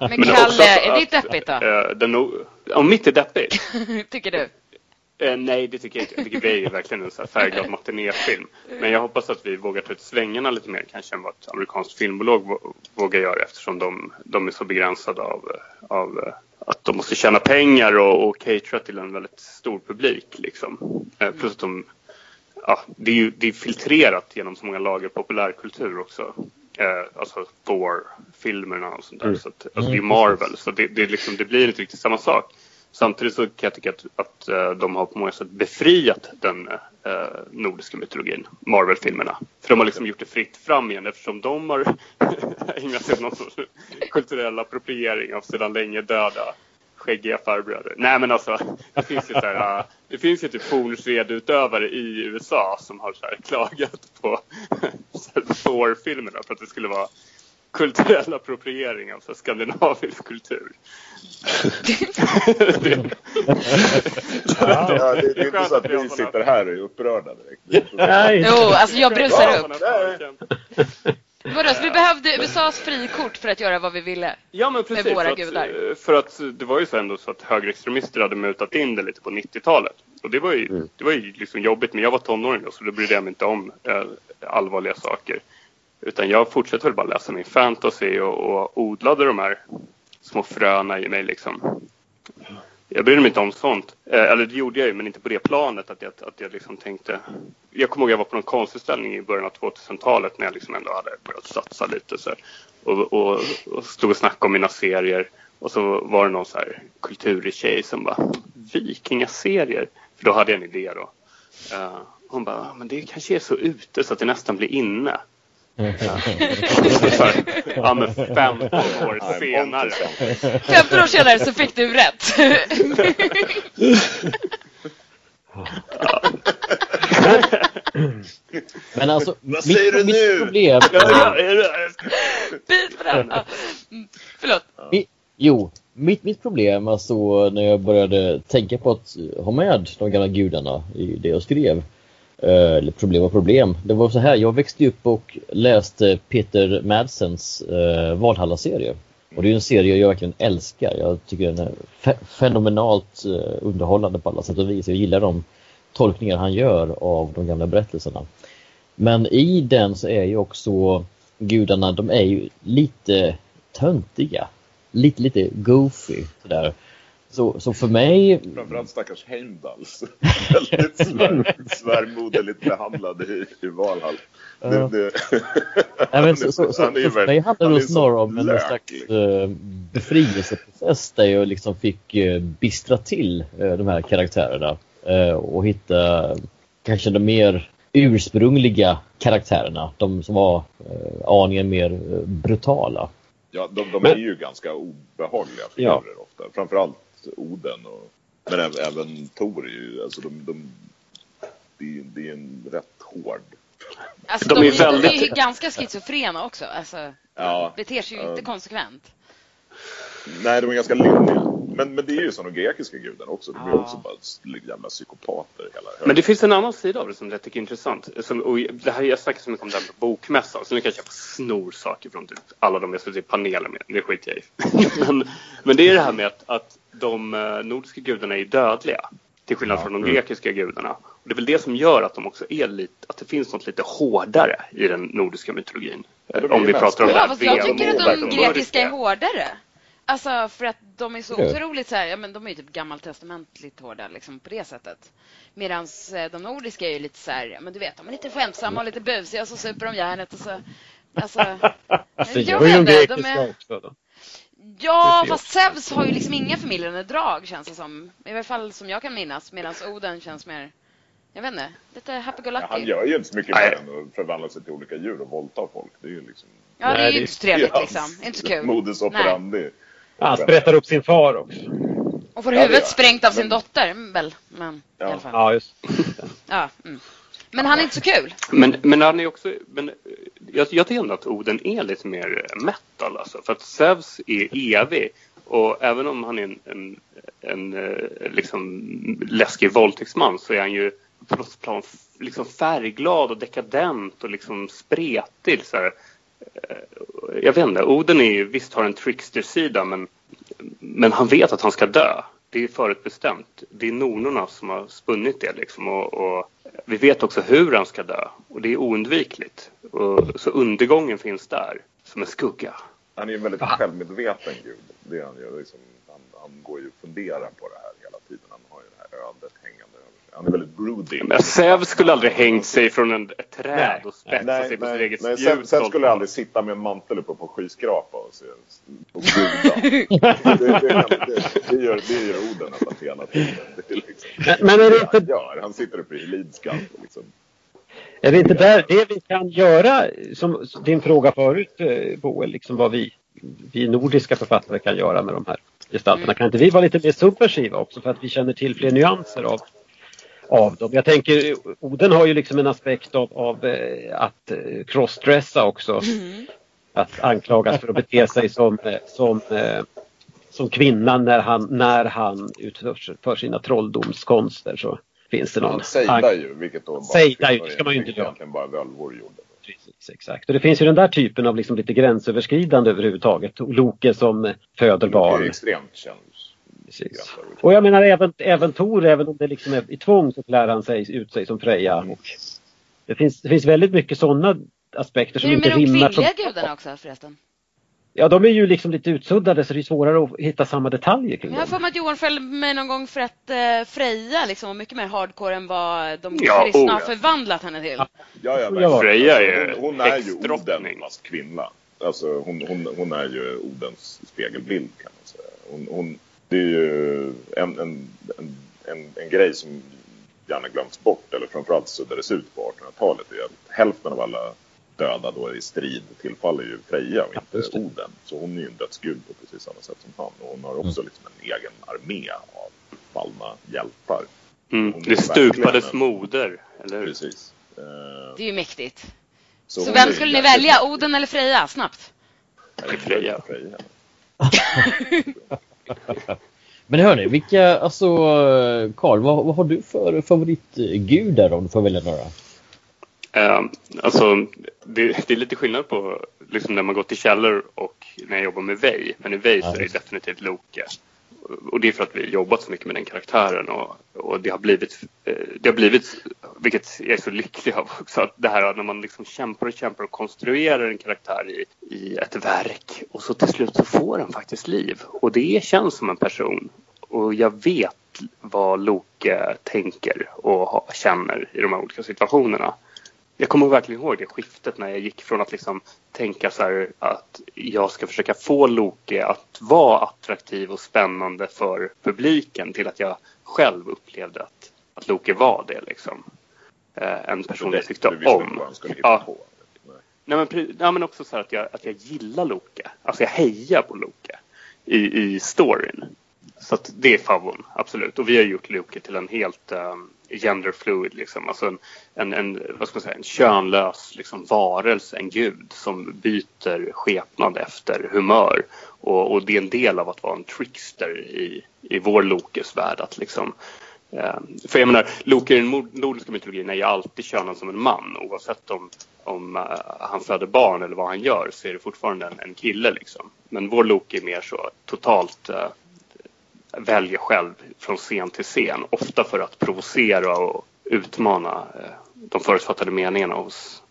Men Kalle, att- är ditt att, deppigt då? eh, den, om mitt är deppigt? Tycker du? Eh, nej, det tycker jag inte. Jag tycker Bay är verkligen en så här färgglad matinéfilm. Men jag hoppas att vi vågar ta ut svängarna lite mer kanske än vad ett amerikanskt filmbolag vå- vågar göra eftersom de, de är så begränsade av, eh, av eh, att de måste tjäna pengar och, och catera till en väldigt stor publik. Liksom. Eh, plus att de, ja, det är ju det är filtrerat genom så många lager populärkultur också. Eh, alltså Thor-filmerna och sånt där. Så att, alltså det är Marvel, så det, det, liksom, det blir inte riktigt samma sak. Samtidigt så kan jag tycka att, att eh, de har på många sätt befriat den eh, nordiska mytologin, Marvel-filmerna. För de har liksom gjort det fritt fram igen eftersom de har ägnat sig åt någon sorts kulturell appropriering av sedan länge döda skäggiga farbröder. Nej men alltså, det finns ju så här, det finns ju typ fornsvedutövare i USA som har så här klagat på Thor-filmerna för att det skulle vara kulturell appropriering av skandinavisk kultur. det, Ja, det, det är inte så att vi sitter här och är upprörda direkt. Jo, alltså jag brusar upp. Vadå, så vi behövde USAs frikort för att göra vad vi ville? Ja men precis. våra för, att, gudar. eh, för att det var ju så ändå så att högerextremister hade mutat in det lite på 90-talet. Och det var ju, det var ju liksom jobbigt men jag var tonåring då så då brydde jag mig inte om eh, allvarliga saker. Utan jag fortsatte väl bara läsa min fantasy och, och odlade de här små fröna i mig liksom. Jag brydde mig inte om sånt. Eh, eller det gjorde jag ju, men inte på det planet att jag, att jag liksom tänkte... Jag kommer ihåg jag var på någon konstutställning i början av 2000-talet när jag liksom ändå hade börjat satsa lite så här, och, och, och stod och snackade om mina serier. Och så var det någon så här kulturig tjej som bara Vikingaserier? För då hade jag en idé då. Uh, hon bara, men det kanske är så ute så att det nästan blir inne ja, men 15 år senare. Pontus, ja. 15 år senare så fick du rätt. Men alltså, Vad säger du mitt, nu? mitt problem... Bit på den. Förlåt. Mi, jo, mitt, mitt problem alltså när jag började tänka på att ha med de gamla gudarna i det jag skrev. Eh, eller problem och problem. Det var så här, jag växte upp och läste Peter Madsens uh, Valhalla-serie. Och det är en serie jag verkligen älskar. Jag tycker den är fe- fenomenalt eh, underhållande på alla sätt och vis. Jag gillar de tolkningar han gör av de gamla berättelserna. Men i den så är ju också gudarna, de är ju lite töntiga. Lite, lite goofy sådär. Så, så för mig, Framförallt stackars Heimdalls. Väldigt svär, svärmoderligt behandlad i, i Valhall. Ja. Det, det, nej, men så, så, så, han är ju så för mig handlar han det snarare om en slags eh, befrielseprocess där jag liksom fick eh, bistra till eh, de här karaktärerna eh, och hitta kanske de mer ursprungliga karaktärerna. De som var eh, aningen mer brutala. Ja, de, de Men- är ju ganska obehagliga Ja. figurer ofta. Framförallt Oden och men även, även Tor är ju, alltså de, de det, är- det är en rätt hård. Alltså, De de, är är de är ju väldigt- ganska schizofrena också. Alltså, Ja. beter sig ju inte konsekvent. Nej, de är ganska linjiga. Men, men det är ju som de grekiska gudarna också. De är Ja. också bara jävla psykopater hela Men det finns en annan sida av det som jag tycker är intressant. Som, och det här, jag snackar så mycket om det här med bokmässan, så nu kanske jag snor saker från typ alla de jag suttit i paneler med. Det skiter jag i. men, men det är det här med att, att de eh, nordiska gudarna är dödliga. Till skillnad från de grekiska gudarna. Och det är väl det som gör att de också är lite, att det finns något lite hårdare i den nordiska mytologin. Ja, om vi mest- pratar om det Ja, här fast jag tycker att de grekiska är hårdare. Alltså för att de är så Ja. otroligt så här, ja men de är ju typ gammaltestamentligt hårda liksom på det sättet. Medan de nordiska är ju lite så här, ja men du vet, de är lite skämtsamma och lite busiga och så super de järnet och så Alltså, Det jag gör ju de grekiska är, också. Då. ja fast Zeus har ju liksom inga förmildrande drag känns det som. I alla fall som jag kan minnas. Medan Oden känns mer, jag vet inte, lite happy-go-lucky. Han gör ju inte så mycket Nej. mer än att förvandla sig till olika djur och våldta folk. Det är ju liksom... Ja, det är ju inte så trevligt liksom. Inte så kul. Modus Nej. Ja, han sprättar upp sin far också. Och får Ja, det huvudet gör sprängt av sin Men- dotter, väl? Men Ja. i alla fall. Ja, just Ja, mm. Men han är inte så kul. Men, men han är också, men jag, jag tycker ändå att Oden är lite mer metal alltså. För att Zeus är evig. Och även om han är en, en, en eh, liksom läskig våldtäktsman så är han ju på något plan liksom färgglad och dekadent och liksom spretig. Så här. Eh, Jag vet inte, Oden är ju, visst har en trickster-sida men, men han vet att han ska dö. Det är förutbestämt. Det är nornorna som har spunnit det liksom. Och, och vi vet också hur han ska dö. Och det är oundvikligt. Och, så undergången finns där, som en skugga. Han är ju en väldigt självmedveten gud. Det är han ju. Liksom, han, han går ju och funderar på det här hela tiden. Han har ju det här ödet hängande. Han är väldigt broody. Men Zeus skulle aldrig hängt sig från en, ett träd Nej. och spetsat Nej, sig på sitt nej, eget nej spjut. sen, sen skulle jag aldrig sitta med en mantel uppe på skyskrapa och se och guda. det, det, det, det, gör, det gör Oden nästan hela tiden. Det är liksom, Men, är det han inte gör. Han sitter uppe i Lidskant och liksom. Är det inte där det vi kan göra, som din fråga förut eh, Boel, liksom vad vi, vi nordiska författare kan göra med de här gestalterna? Kan inte vi vara lite mer subversiva också för att vi känner till fler nyanser av, av dem? Jag tänker, Oden har ju liksom en aspekt av, av eh, att eh, crossdressa också. Att anklagas för att bete sig som, eh, som, som kvinna när han, när han utför för sina trolldomskonster. Så finns det någon Han sejdar ju, vilket då bara Sejdar ju, det ska man ju inte egentligen göra. bara völvor gjorde. Precis, exakt. Och det finns ju den där typen av liksom lite gränsöverskridande överhuvudtaget. Loke som föder Det är barn. extremt känns. Precis. Och jag menar även, även Tor, även om det liksom är i tvång så klär han sig ut sig som Freja. Och det, finns, det finns väldigt mycket sådana aspekter som Hur är det inte med de rimmar. kvinnliga Som, gudarna också förresten? ja, de är ju liksom lite utsuddade så det är svårare att hitta samma detaljer kring Jag har dem. för mig att Johan följde med någon gång för att eh, Freja liksom var mycket mer hardcore än vad de Ja, kristna oh, har ja. förvandlat henne till. Ja, ja, Ja. Freja är ju hon, hon är ju häxdrottning. Oden fast kvinna. Alltså hon, hon, hon är ju Odens spegelbild kan man säga. Hon, hon, det är ju en, en, en, en, en grej som gärna glöms bort eller framförallt suddades ut på 1800-talet. är att Hälften av alla döda då i strid tillfaller ju Freja och inte det. Oden. Så hon är ju en dödsgud på precis samma sätt som han. Och hon har också liksom en egen armé av fallna hjältar. Mm. Det stupades en- moder, eller hur? Precis. Eh, Det är ju mäktigt. Så, är vem skulle ni välja? Oden eller Freja? Snabbt. Freja. Freja. Men hörni, vilka, alltså Karl, vad, vad har du för favoritgudar om du får välja några? Eh, alltså, det, det är lite skillnad på liksom när man går till källor och när jag jobbar med Vej. Men i Vej så är det. definitivt Loke. Och det är för att vi har jobbat så mycket med den karaktären och, och det har blivit, eh, det har blivit, vilket jag är så lycklig av också, att det här när man liksom kämpar och kämpar och konstruerar en karaktär i, i ett verk och så till slut så får den faktiskt liv. Och det känns som en person. Och jag vet vad Loke tänker och känner i de här olika situationerna. Jag kommer verkligen ihåg det skiftet när jag gick från att liksom tänka så här att jag ska försöka få Loke att vara attraktiv och spännande för publiken till att jag själv upplevde att, att Loke var det liksom. Eh, En person jag tyckte om. Ja. Nej. Nej men, ja, men också så att jag, att jag gillar Loke. Alltså jag hejar på Loke i, i storyn. Så det är favon, absolut. Och vi har gjort Loke till en helt um, Gender-fluid, liksom. Alltså en, en, en, vad ska man säga, en könlös liksom, varelse, en gud som byter skepnad efter humör. Och, och det är en del av att vara en trickster i, i vår Lokes värld. Att liksom, Eh, För jag menar, Loke i den nordiska mytologin är ju alltid könad som en man oavsett om, om uh, han föder barn eller vad han gör så är det fortfarande en, en kille liksom. Men vår Loke är mer så totalt uh, väljer själv från scen till scen. Ofta för att provocera och utmana eh, de förutfattade meningarna hos,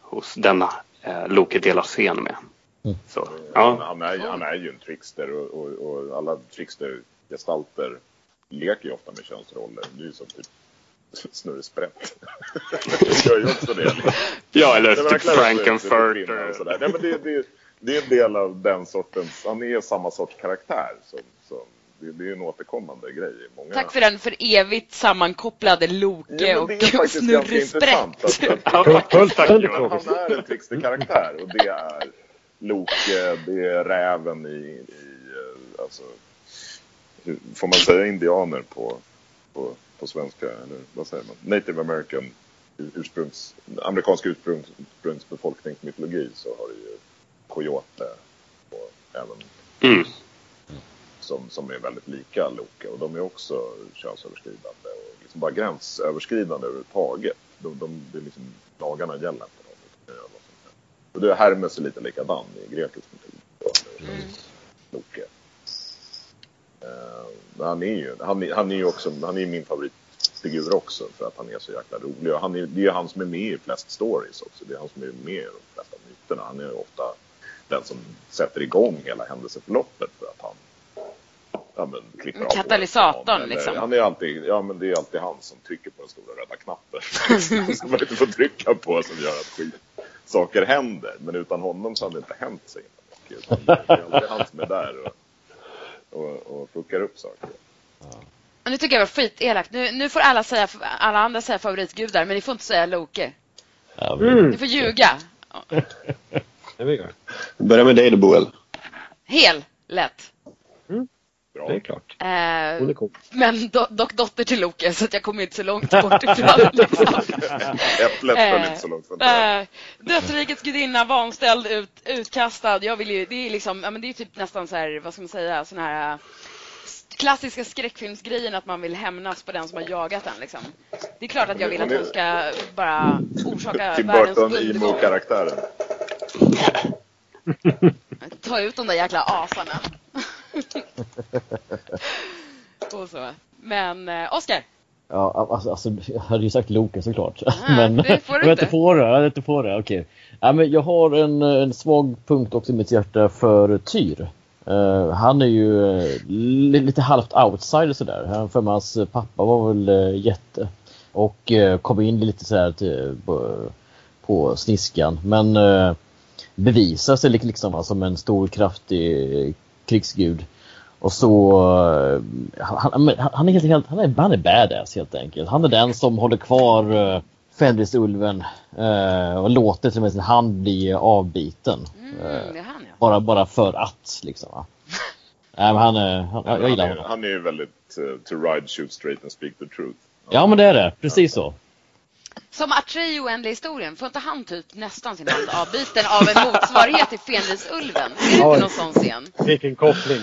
hos denna uh, Loke delar scen med. Mm. Så, Han, ja. han, är, han är ju en trickster och, och, och alla trickstergestalter leker ju ofta med könsroller. Det är ju som typ Snurre Sprätt. det gör ju också det. ja, eller Det är typ Frankenfurter. och sådär. Nej, men det, det, det är en del av den sortens, han är samma sorts karaktär. Som, som, det, det är en återkommande grej många... Tack för den för evigt sammankopplade Loke Ja, och Snurre. Sprätt. Han är en tricksterkaraktär och det är Loke, det är räven i, i eh, alltså, får man säga indianer på, på, på svenska? Eller vad säger man? Native American ursprungs, amerikansk ursprungs, ursprungsbefolkningsmytologi så har du ju Coyote och även Mm. Som, som är väldigt lika Loke och de är också könsöverskridande och liksom bara gränsöverskridande överhuvudtaget. De, de, det är liksom, lagarna gäller inte dem. Och det Hermes är lite likadan i grekisk mytologi. Loke. Eh, men han är ju han han är ju också han är min favoritfigur också för att han är så jäkla rolig. Och han är, det är han som är med i flest stories också. Det är han som är med i de flesta myterna. Han är ofta den som sätter igång hela händelseförloppet för att han ja, men, klipper av Katalysatorn. Eller, liksom. Han är alltid, ja men det är alltid han som trycker på den stora röda knappen. som man inte får trycka på som gör att skit, saker händer. Men utan honom så hade det inte hänt så himla mycket. Det är alltid han som är där och, och, och fuckar upp saker. Och Nu tycker jag det var skitelakt. Nu, nu får alla, säga, alla andra säga favoritgudar, men ni får inte säga Loke. Ja, Mm. Ni får ljuga. Det vi gör. Börja med dig då Boel. Hel, lätt. Bra. Det är klart. Eh, Hon är cool. men do, dock dotter till Loke, så att jag kommer inte så långt bort ifrån. Liksom. Äpplet föll inte så långt från trädet. Eh, Dödsrikets gudinna, vanställd, ut, utkastad. Jag vill ju, det är liksom, ja men det är typ nästan så här, vad ska man säga, sån här eh, klassiska skräckfilmsgrejen att man vill hämnas på den som har jagat en liksom. Det är klart att jag vill att hon ska bara orsaka Tim världens Burton undergång. emo-karaktären. Ta ut de där jäkla asarna. Och så. Men eh, Oscar, Ja, alltså, alltså, jag hade ju sagt Loke såklart. Ah, men det får du inte. på det. Jag inte på det. Okej. Ja, men jag har en, en svag punkt också i mitt hjärta för Tyr. Eh, han är ju eh, li- lite halvt outsider sådär. Han för hans pappa var väl uh, jätte. Och uh, kom in lite sådär till, på, på sniskan. Men uh, bevisar sig lik- liksom som en stor kraftig krigsgud. Och så, eh, han, han, han är helt, helt han, är, han är badass helt enkelt. Han är den som håller kvar eh, Fenrisulven eh, och låter till och med sin hand bli avbiten. Mm, är han ja. bara, bara för att liksom. Va? Nej, men han, är- han, jag, jag gillar han, är, honom. han är ju väldigt uh, to ride, shoot straight and speak the truth. Ja men det är det, precis så. Som Atreyu oändliga historien, får inte han typ nästan sin hand avbiten av en motsvarighet till Fenrisulven? Är det inte någon sån scen? Vilken koppling.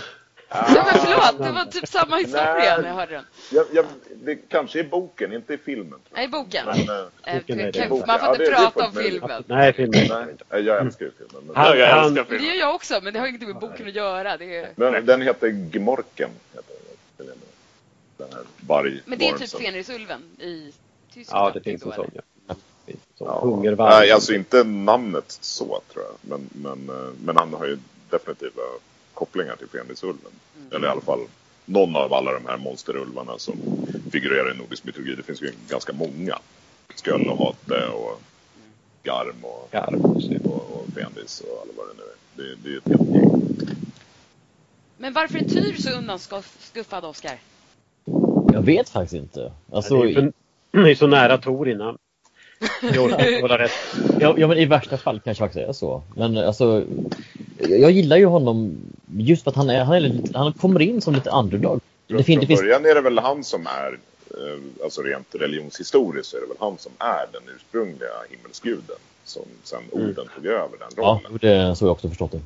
Ja, men förlåt, det var typ samma historia när jag hörde den. Jag, jag, det kanske i boken, inte i filmen. Nej, i boken. Men, eh, Eh, Boken är det. kan- Boken. Man får Ja, inte det- det är prata om filmen. Nej, filmen. nej, nej, jag älskar ju filmen. Men, Han- jag älskar Det filmen. gör jag också, men det har ingenting med boken att göra. Det är... men den heter Gmorken. Heter den. här varg Men det är typ. Fenrisulven i tysk Ja, det tappning finns en sån. Ja. Ja. Nej, alltså inte namnet så tror jag. Men, men, eh, men han har ju definitiva kopplingar till Fenrisulven. Mm. Eller i alla fall någon av alla de här monsterulvarna som figurerar i nordisk mytologi. Det finns ju ganska många. Sköld och Hate och Garm och, Ja, och, och Fenris och alla vad det nu är. Det, det är ett helt gäng. Men varför är Tyr så undanskuffad, Oskar? Jag vet faktiskt inte. Alltså, det är ju för- det är så nära Tor innan. Jag orkar inte hålla rätt. ja, ja men i värsta fall kanske faktiskt är så. Men alltså, jag, jag gillar ju honom just för att han, är, han, är lite, han kommer in som lite underdog. Det, Från, fin, det från början är det väl han som är, eh, alltså rent religionshistoriskt så är det väl han som är den ursprungliga himmelsguden. Som sen orden tog över den ja, rollen. det så har jag också förstått det.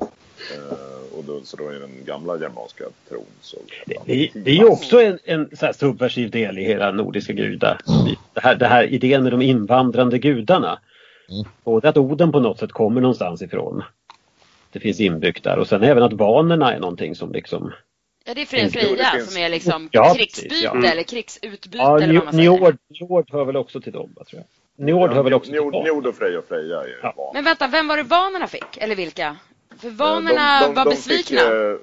Och då, så då är den gamla germanska tron så Det, det, det är ju också en, en så här subversiv del i hela nordiska gudar. Det här, det här idén med de invandrande gudarna. Mm. Både att orden på något sätt kommer någonstans ifrån. Det finns inbyggt där och sen även att vanerna är någonting som liksom Ja, det är Freja finns- som är liksom Ja, krigsbyte ja. eller krigsutbyte Ja, eller vad man säger. Njord, Njord hör väl också till dem, tror jag. Njord hör väl också till Njord, dem. Njord och Freja och Freja är Ja. van. Men vänta, vem var det vanerna fick? Eller vilka? För vanerna de, de, var de besvikna. Fick, eh,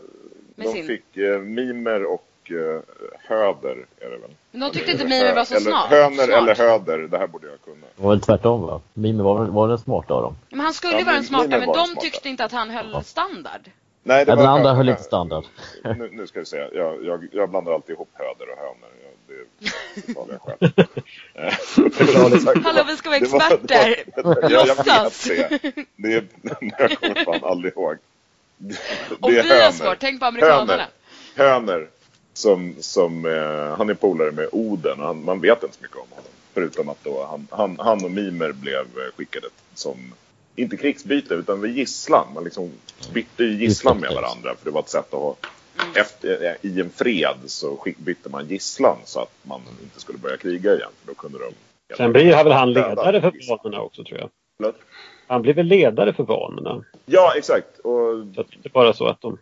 med de sin- fick eh, Mimer och eh, Höder är det väl? Men de tyckte Eller- inte Mimer var så eller, smart. Höner smart. eller Höder, det här borde jag kunna. Det var väl tvärtom va? Mime var, var den smarta av dem. Men han skulle Ja, ju vara den Mimer smarta, var men de smarta. tyckte inte att han höll standard. Nej, Ja, den andra Hö- höll Hö- inte standard. Nu, nu ska vi se, jag, jag, jag blandar alltid ihop höder och hönor. Jag- Det talar jag själv. Eh, det var- Hallå, vi ska vara det var- experter. det var- Ja, jag vet Låtsas. det. Det är, jag kommer fan aldrig ihåg. Det, Och det är vi har svårt, tänk på amerikanerna. Höner. Som, som eh, han är polare med Oden och han, man vet inte så mycket om honom. Förutom att då han, han, han och Mimer blev eh, skickade som, inte krigsbyte utan vid gisslan. Man liksom bytte ju gisslan med varandra för det var ett sätt att ha efter, eh, I en fred så bytte man gisslan så att man inte skulle börja kriga igen. För då kunde de Sen blir väl han ledare för vanorna också tror jag. Förlåt? Han blir väl ledare för vanorna. Ja, exakt. Och Så att det är bara så att de...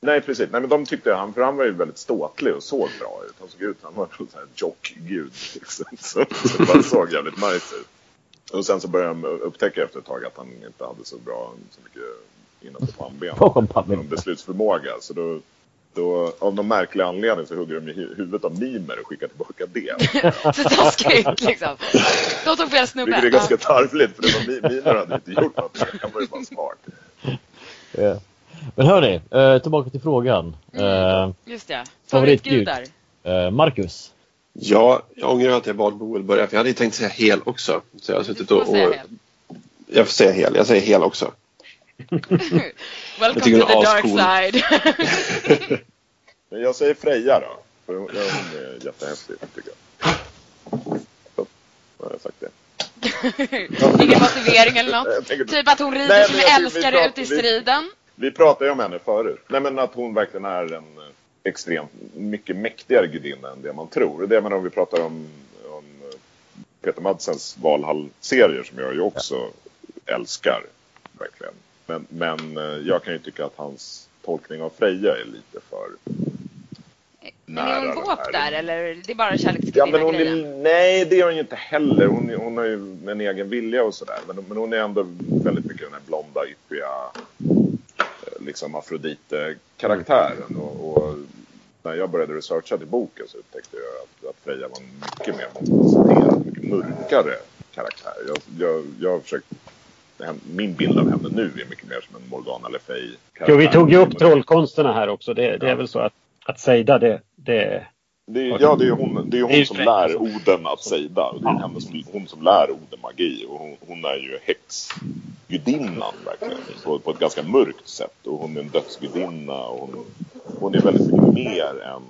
Nej, precis. Nej, men de tyckte han, för han var ju väldigt ståtlig och såg bra ut. Han såg ut, han var en sån här jock-gud. Liksom. Så, så det bara såg jävligt nice ut. Och sen så började de upptäcka efter ett tag att han inte hade så bra, så mycket innanför pannben. Bakom pannbenet. Någon beslutsförmåga. Så då, då, av någon märklig anledning så hugger de i hu- huvudet av Mimer och skickar tillbaka det. Så taskigt liksom. De tog fel Vilket är snubbe. ganska tarvligt för det var Mi- Mimer hade inte gjort något. Han var ju bara smart. Ja. Men hörni, eh, tillbaka till frågan. Eh, Just det. Favoritgud. Favoritgudar. eh, Marcus. Ja, jag ångrar att jag bad Boel börja för jag hade ju tänkt säga hel också. Så jag har Du suttit får och, säga och hel. Jag får säga hel. Jag säger hel också. Welcome tycker to the dark ascool. side. Men jag säger Freja då. För hon ja, är jättehäftig tycker jag. Så, då har jag sagt det. Ingen motivering eller något. Typ att hon rider Nej, vi älskare pratar- ut i vi- striden. Vi pratade ju om henne förut. Nej men att hon verkligen är en eh, extremt mycket mäktigare gudinna än det man tror. Det menar om vi pratar om, om eh, Peter Madsens Valhall-serier som jag ju också älskar. Verkligen. Men, men eh, jag kan ju tycka att hans tolkning av Freja är lite för... Men är hon våp där eller det är bara Ja, är, kärleksgudinna-grejen? nej, det är hon ju inte heller. Hon, hon har ju en egen vilja och sådär. Men, men hon är ändå väldigt mycket den här blonda, yppiga, eh, liksom Afrodite-karaktären. Och, och när jag började researcha till boken så upptäckte jag att, att Freja var en mycket mer mångfacetterad, mycket mörkare karaktär. Jag, jag, jag har försökt min bild av henne nu är mycket mer som en Morgana Le Fay Jo, vi tog ju upp trollkonsterna här också. Det, det är väl så att, att Seida, det, det, Det är, ja, det är hon, det är hon som lär. Oden att sejda. Och Det är Ja. hennes, hon som lär Oden magi. Och hon, hon är ju häxgudinnan verkligen. På, på ett ganska mörkt sätt. Och hon är en dödsgudinna. Och hon, hon är väldigt mycket mer än...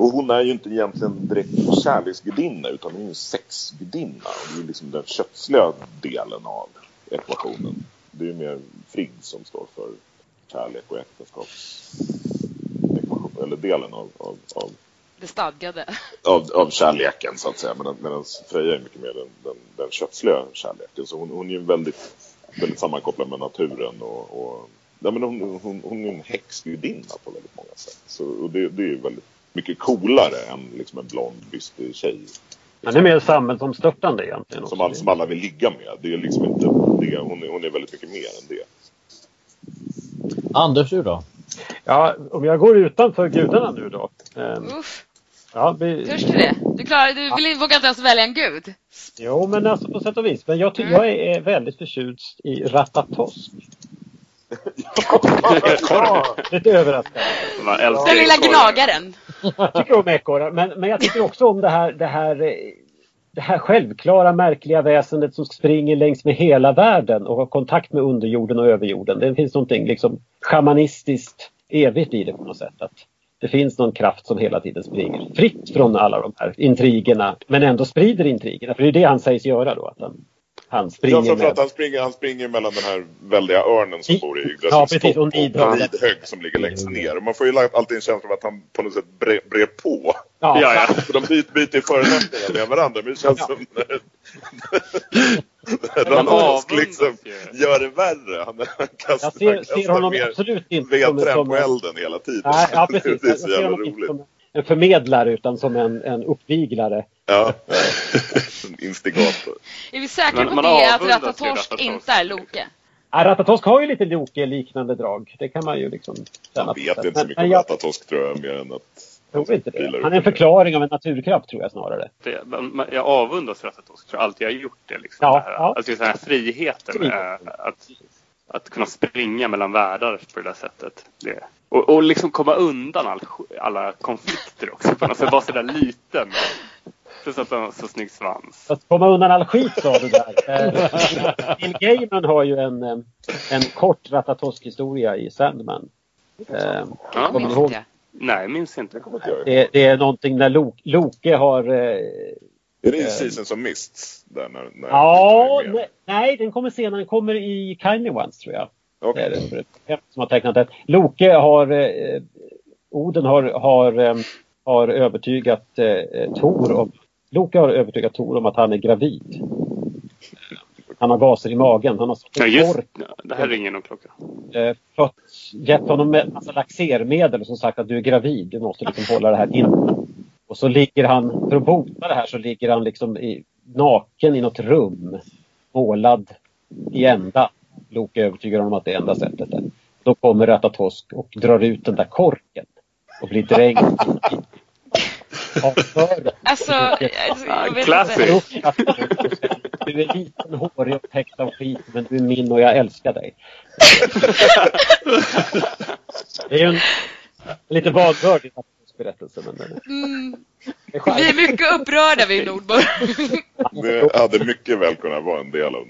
Och hon är ju inte egentligen direkt kärleksgudinna utan hon är en sexgudinna. Och det är liksom den kötsliga delen av ekvationen. Det är ju mer Frigg som står för kärlek och äktenskaps... ekvation, Eller delen av, av, av Det stadgade. av, av kärleken så att säga. Medan, medan Freja är mycket mer den, den, den kötsliga kärleken. Så hon, hon är ju väldigt, väldigt sammankopplad med naturen och, och ja, men hon, hon, hon är en häxgudinna på väldigt många sätt. Så, och det, det är ju väldigt mycket coolare än liksom en blond, bystig tjej. Han är mer samhällsomstörtande egentligen. Som, all, som alla vill ligga med. Det är liksom inte, det, hon, är, hon är väldigt mycket mer än det. Anders, du då? Ja, om jag går utanför gudarna nu då. Uff, ja, vi, törs du det? Du, klarar, du vill, vågar inte ens välja en gud? Jo, men alltså på sätt och vis. Men jag, Mm. jag är väldigt förtjust i Ratatosk. Lite överraskande. Den lilla gnagaren. Jag tycker om ekorrar, men, men jag tycker också om det här, det här det här självklara märkliga väsendet som springer längs med hela världen och har kontakt med underjorden och överjorden. Det finns någonting liksom shamanistiskt evigt i det på något sätt. Att det finns någon kraft som hela tiden springer fritt från alla de här intrigerna men ändå sprider intrigerna. För det är det han sägs göra då. Att han, han Ja, springer framför med. att han springer, han springer mellan den här väldiga örnen som I- bor i Ja, precis, och topp Nidhögg. Nidhögg som ligger längst ner. Och man får ju alltid en känsla av att han på något sätt bre, brer på. Ja, Ja, ja. Så de byter, byter förolämpningar med varandra. Men det känns Ja. som avundas liksom gör det värre. Han, han kastar, Jag ser, kastar ser honom mer absolut inte vedträn på elden hela tiden. Nej, ja, precis. Det är så jävla roligt. En förmedlare utan som en, en uppviglare. Ja, en instigator. Är vi säkra på det att Ratatosk. inte är Loke? Ja, Ratatosk har ju lite Loke-liknande drag. Det kan man ju liksom känna Man vet inte så mycket men om jag Ratatosk tror jag, mer än att... tror inte det. Han är en förklaring av en naturkraft tror jag snarare. Det, jag avundas Ratatosk. jag alltid jag har gjort det. Liksom, Ja, det här, ja. Alltså den här friheten. eh, att, att kunna springa mellan världar på det där sättet. Det, och, och liksom komma undan all, alla konflikter också. På något sätt vara sådär liten. Plus att han har så snygg svans. Att komma undan all skit sa du där. Eh, Neil Gaiman har ju en, eh, en kort Ratatosk-historia i Sandman. Eh, Ja, Kommer Minns ihåg? inte jag. nej, minns inte. Det, det är någonting när Loke, Loke har... Är det i Seasons of Mists? Där när, när ja, nej, nej, den kommer senare. Den kommer i Kindly Ones tror jag. Det Okej. är det som har tecknat den. Loke har... Eh, Oden har, har, eh, har övertygat eh, Tor om... Loke har övertygat Tor om att han är gravid. Han har gaser i magen. Han har Ja, just Det här ringer någon klocka. eh, fått, gett honom en massa laxermedel och som sagt att du är gravid, du måste liksom hålla det här inne. Och så ligger han, för att bota det här så ligger han liksom i, naken i något rum. Målad i ända. Loke övertygar honom att det är enda sättet. Är. Då kommer Ratatosk och drar ut den där korken. Och blir dränkt. Alltså, jag vet Classic. inte. Du är liten, hårig och täckt av skit men du är min och jag älskar dig. Det är ju en lite vanvördig berättelse men Mm, det är vi är mycket upprörda vid Nordborg. Det hade mycket väl kunnat vara en del av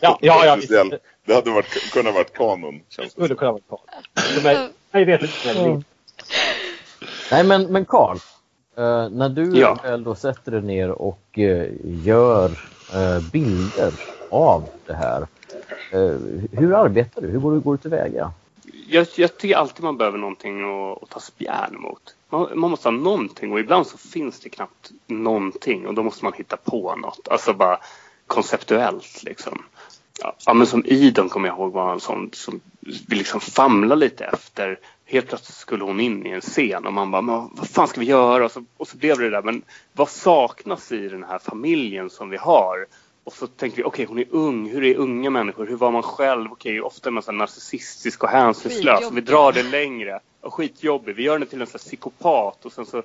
Ja, ja, ja, visst. Det hade varit, kunnat varit kanon. Det Känns det skulle kunna vara mig, mig vet inte Nej men, men Carl, eh, när du Ja. väl då sätter dig ner och eh, gör eh, bilder av det här. Hur arbetar du? Hur går du, går du tillväga? Jag, jag tycker alltid man behöver någonting att, att ta spjärn mot. Man, man måste ha någonting och ibland så finns det knappt någonting och då måste man hitta på något. Alltså bara konceptuellt liksom. Ja, men som Idon kommer jag ihåg var en sån som vi liksom famlade lite efter. Helt plötsligt skulle hon in i en scen och man bara, men vad fan ska vi göra? Och så, och så blev det det där, men vad saknas i den här familjen som vi har? Och så tänker vi, okej hon är ung, hur är unga människor? Hur var man själv? Okej, ofta är man så narcissistisk och hänsynslös. Vi drar det längre. Och skitjobbig. Vi gör henne till en sån här psykopat och sen så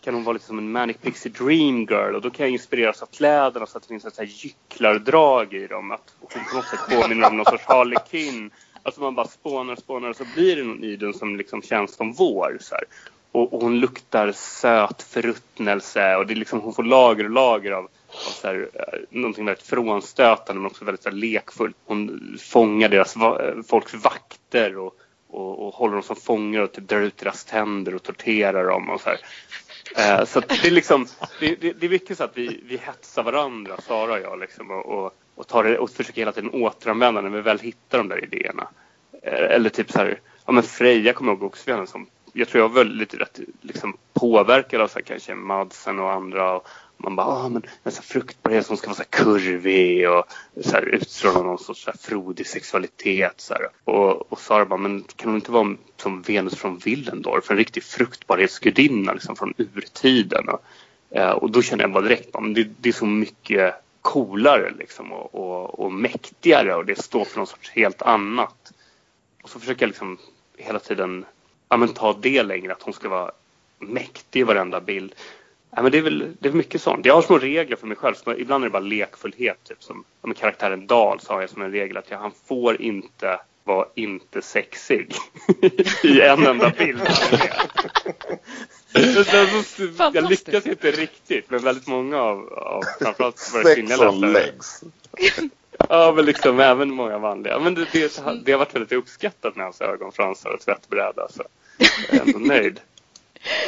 kan hon vara lite som en manic pixie dream girl och då kan jag inspireras av kläderna så att det finns ett så här gycklardrag i dem. Att hon på något sätt påminner om någon sorts harlekin. Alltså man bara spånar och spånar och så blir det någon i den som liksom känns som vår. Så här. och, och, hon luktar söt förruttnelse och det är liksom, hon får lager och lager av så här, eh, någonting väldigt frånstötande men också väldigt så här, lekfullt. Hon fångar deras eh, folks vakter och, och, och håller dem som fångar och typ drar ut deras tänder och torterar dem och så här. Eh, så det är liksom, det, det, det, är mycket så att vi, vi hetsar varandra, Sara och jag liksom och, och, och, tar det, och försöker hela tiden återanvända när vi väl hittar de där idéerna. Eh, eller typ så här, ja men Freja kommer jag ihåg också henne som jag tror jag var lite rätt liksom, påverkad av så här, kanske Madsen och andra. Och man bara, ah, men en sån fruktbarhet som ska vara så här kurvig och så här, utstråla någon sorts så här, frodig sexualitet. Så här. Och, och Sara bara, men kan hon inte vara som Venus från Willendorf, en riktig fruktbarhetsgudinna liksom, från urtiden? Och, eh, och då känner jag bara direkt, men det, det är så mycket coolare liksom, och, och, och mäktigare och det står för något sorts helt annat. Och så försöker jag liksom hela tiden ja, men ta det längre, att hon ska vara mäktig i varenda bild. Ja, men det, är väl, det är mycket sånt. Jag har små regler för mig själv. Ibland är det bara lekfullhet. Typ, som med karaktären Dal så har jag som en regel att jag, han får inte vara inte sexig i en enda bild. jag lyckas inte riktigt men väldigt många av, av framförallt våra kvinnliga läsare. Ja, men liksom även många vanliga. Men det, det, det har varit väldigt uppskattat med hans ögonfransar och tvättbräda. Så jag är ändå nöjd.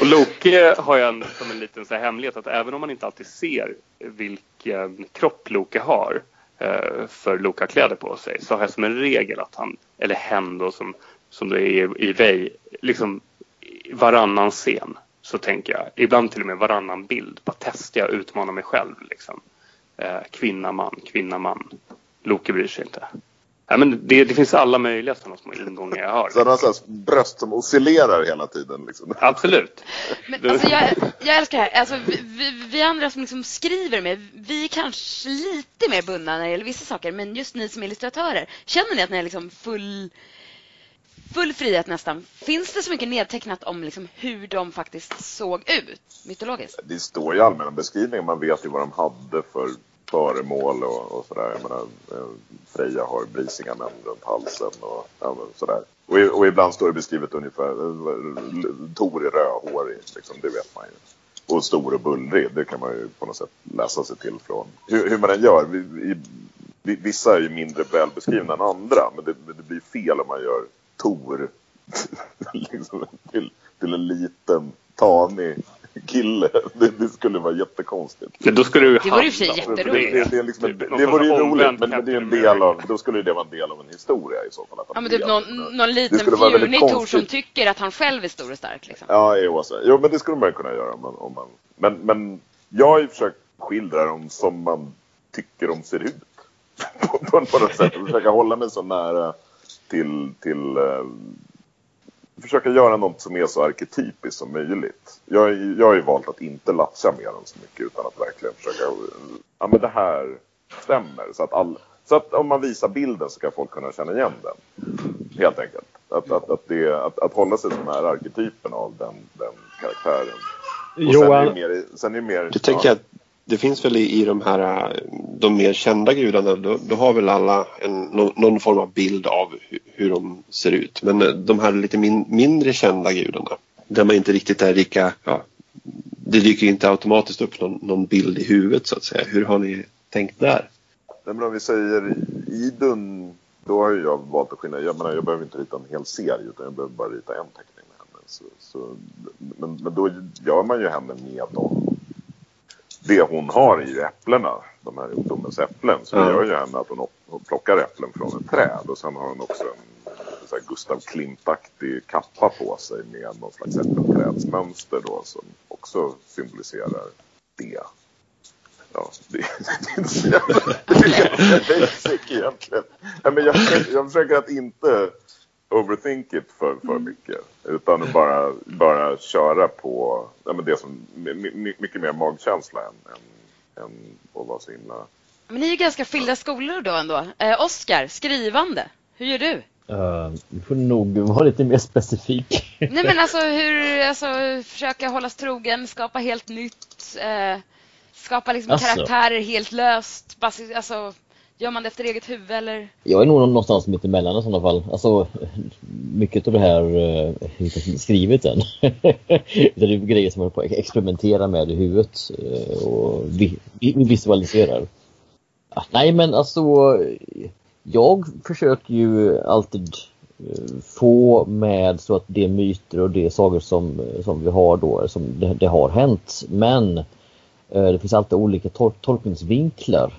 Och Loke har jag som en liten så här hemlighet att även om man inte alltid ser vilken kropp Loke har eh, för Loke har kläder på sig så har jag som en regel att han, eller hen då som, som det är i Vej, liksom varannan scen så tänker jag, ibland till och med varannan bild, bara testar jag och utmanar mig själv. Liksom. Eh, kvinna, man, kvinna, man. Loke bryr sig inte. Ja, men det, det finns alla möjliga sådana små ingångar jag har. Så han har så bröst som oscillerar hela tiden? Liksom. Absolut. Men, alltså, jag, jag älskar det här. Alltså, vi, vi, andra som liksom skriver med, vi är kanske lite mer bundna när det gäller vissa saker. Men just ni som illustratörer, känner ni att ni är liksom full, full frihet nästan? Finns det så mycket nedtecknat om liksom hur de faktiskt såg ut mytologiskt? Det står i allmänna beskrivningen. Man vet ju vad de hade för föremål och, och sådär. Jag menar, eh, Freja har Brisingamän runt halsen och ja, sådär. Och, och, ibland står det beskrivet ungefär eh, Tor är rödhårig, liksom, det vet man ju. Och stor och bullrig, det kan man ju på något sätt läsa sig till från. Hur, hur man än gör, vi, i, vissa är ju mindre välbeskrivna än andra, men det, det blir fel om man gör Tor liksom, till, till en liten, tanig kille. Det, det, skulle vara jättekonstigt. Men då skulle det vore ju för sig jätteroligt. Det, det, det, liksom det vore ju roligt, men, men det är en del av, då skulle det vara en del av en historia i så fall. Att ja, men typ någon, någon liten fjunig Tor som tycker att han själv är stor och stark. Liksom. Ja, jo, jo, men det skulle man kunna göra. Om man, om man, men, men jag har ju försökt skildra dem som man tycker de ser ut. på, på, på något sätt. Försöka hålla mig så nära till, till uh, försöka göra något som är så arketypiskt som möjligt. Jag, jag har ju valt att inte latcha med den så mycket utan att verkligen försöka, ja men det här stämmer. Så att, all, så att om man visar bilden så kan folk kunna känna igen den. Helt enkelt. Att, att, att, det, att, att hålla sig så nära arketypen av den, den karaktären. Och Johan. Sen är det mer, sen är det mer, du tänker ja. att det finns väl i, i de här de mer kända gudarna då, då har väl alla en, någon, någon, form av bild av hur, hur de ser ut. Men eh, de här lite min, mindre kända gudarna där man inte riktigt är lika, ja, det dyker inte automatiskt upp någon, någon, bild i huvudet så att säga. Hur har ni tänkt där? Men om vi säger Idun, då har jag valt att skilja. Jag menar, jag behöver inte rita en hel serie utan jag behöver bara rita en teckning med henne. Så, så, men, men då gör man ju henne med dem det hon har ju äpplena, de här ungdomens äpplen. Så det gör ju henne att hon, plockar äpplen från ett träd och sen har hon också en så här Gustav Klimt-aktig kappa på sig med någon slags äppelträdsmönster då som också symboliserar det. Ja, det, det är inte så jävla basic egentligen. Men jag, jag försöker att inte overthink it för, för mm. mycket. Utan bara, bara köra på ja, men det som mycket mer magkänsla än, än, än att vara så himla... Men ni är ju ganska skilda skolor då ändå. Eh, Oskar, skrivande. Hur gör du? Uh, du får nog vara lite mer specifik. Nej men alltså hur, alltså försöka hållas trogen, skapa helt nytt, eh, skapa liksom alltså. karaktärer helt löst. Alltså, Gör man det efter eget huvud eller? Jag är nog någonstans mitt emellan i sådana fall. Alltså, mycket av det här är inte skrivet än. det är grejer som man experimenterar på att experimentera med i huvudet eh, och visualiserar. Ah, nej men alltså, jag försöker ju alltid eh, få med så att det är myter och det är sagor som, som vi har då, som det, det har hänt. Men eh, det finns alltid olika tol tolkningsvinklar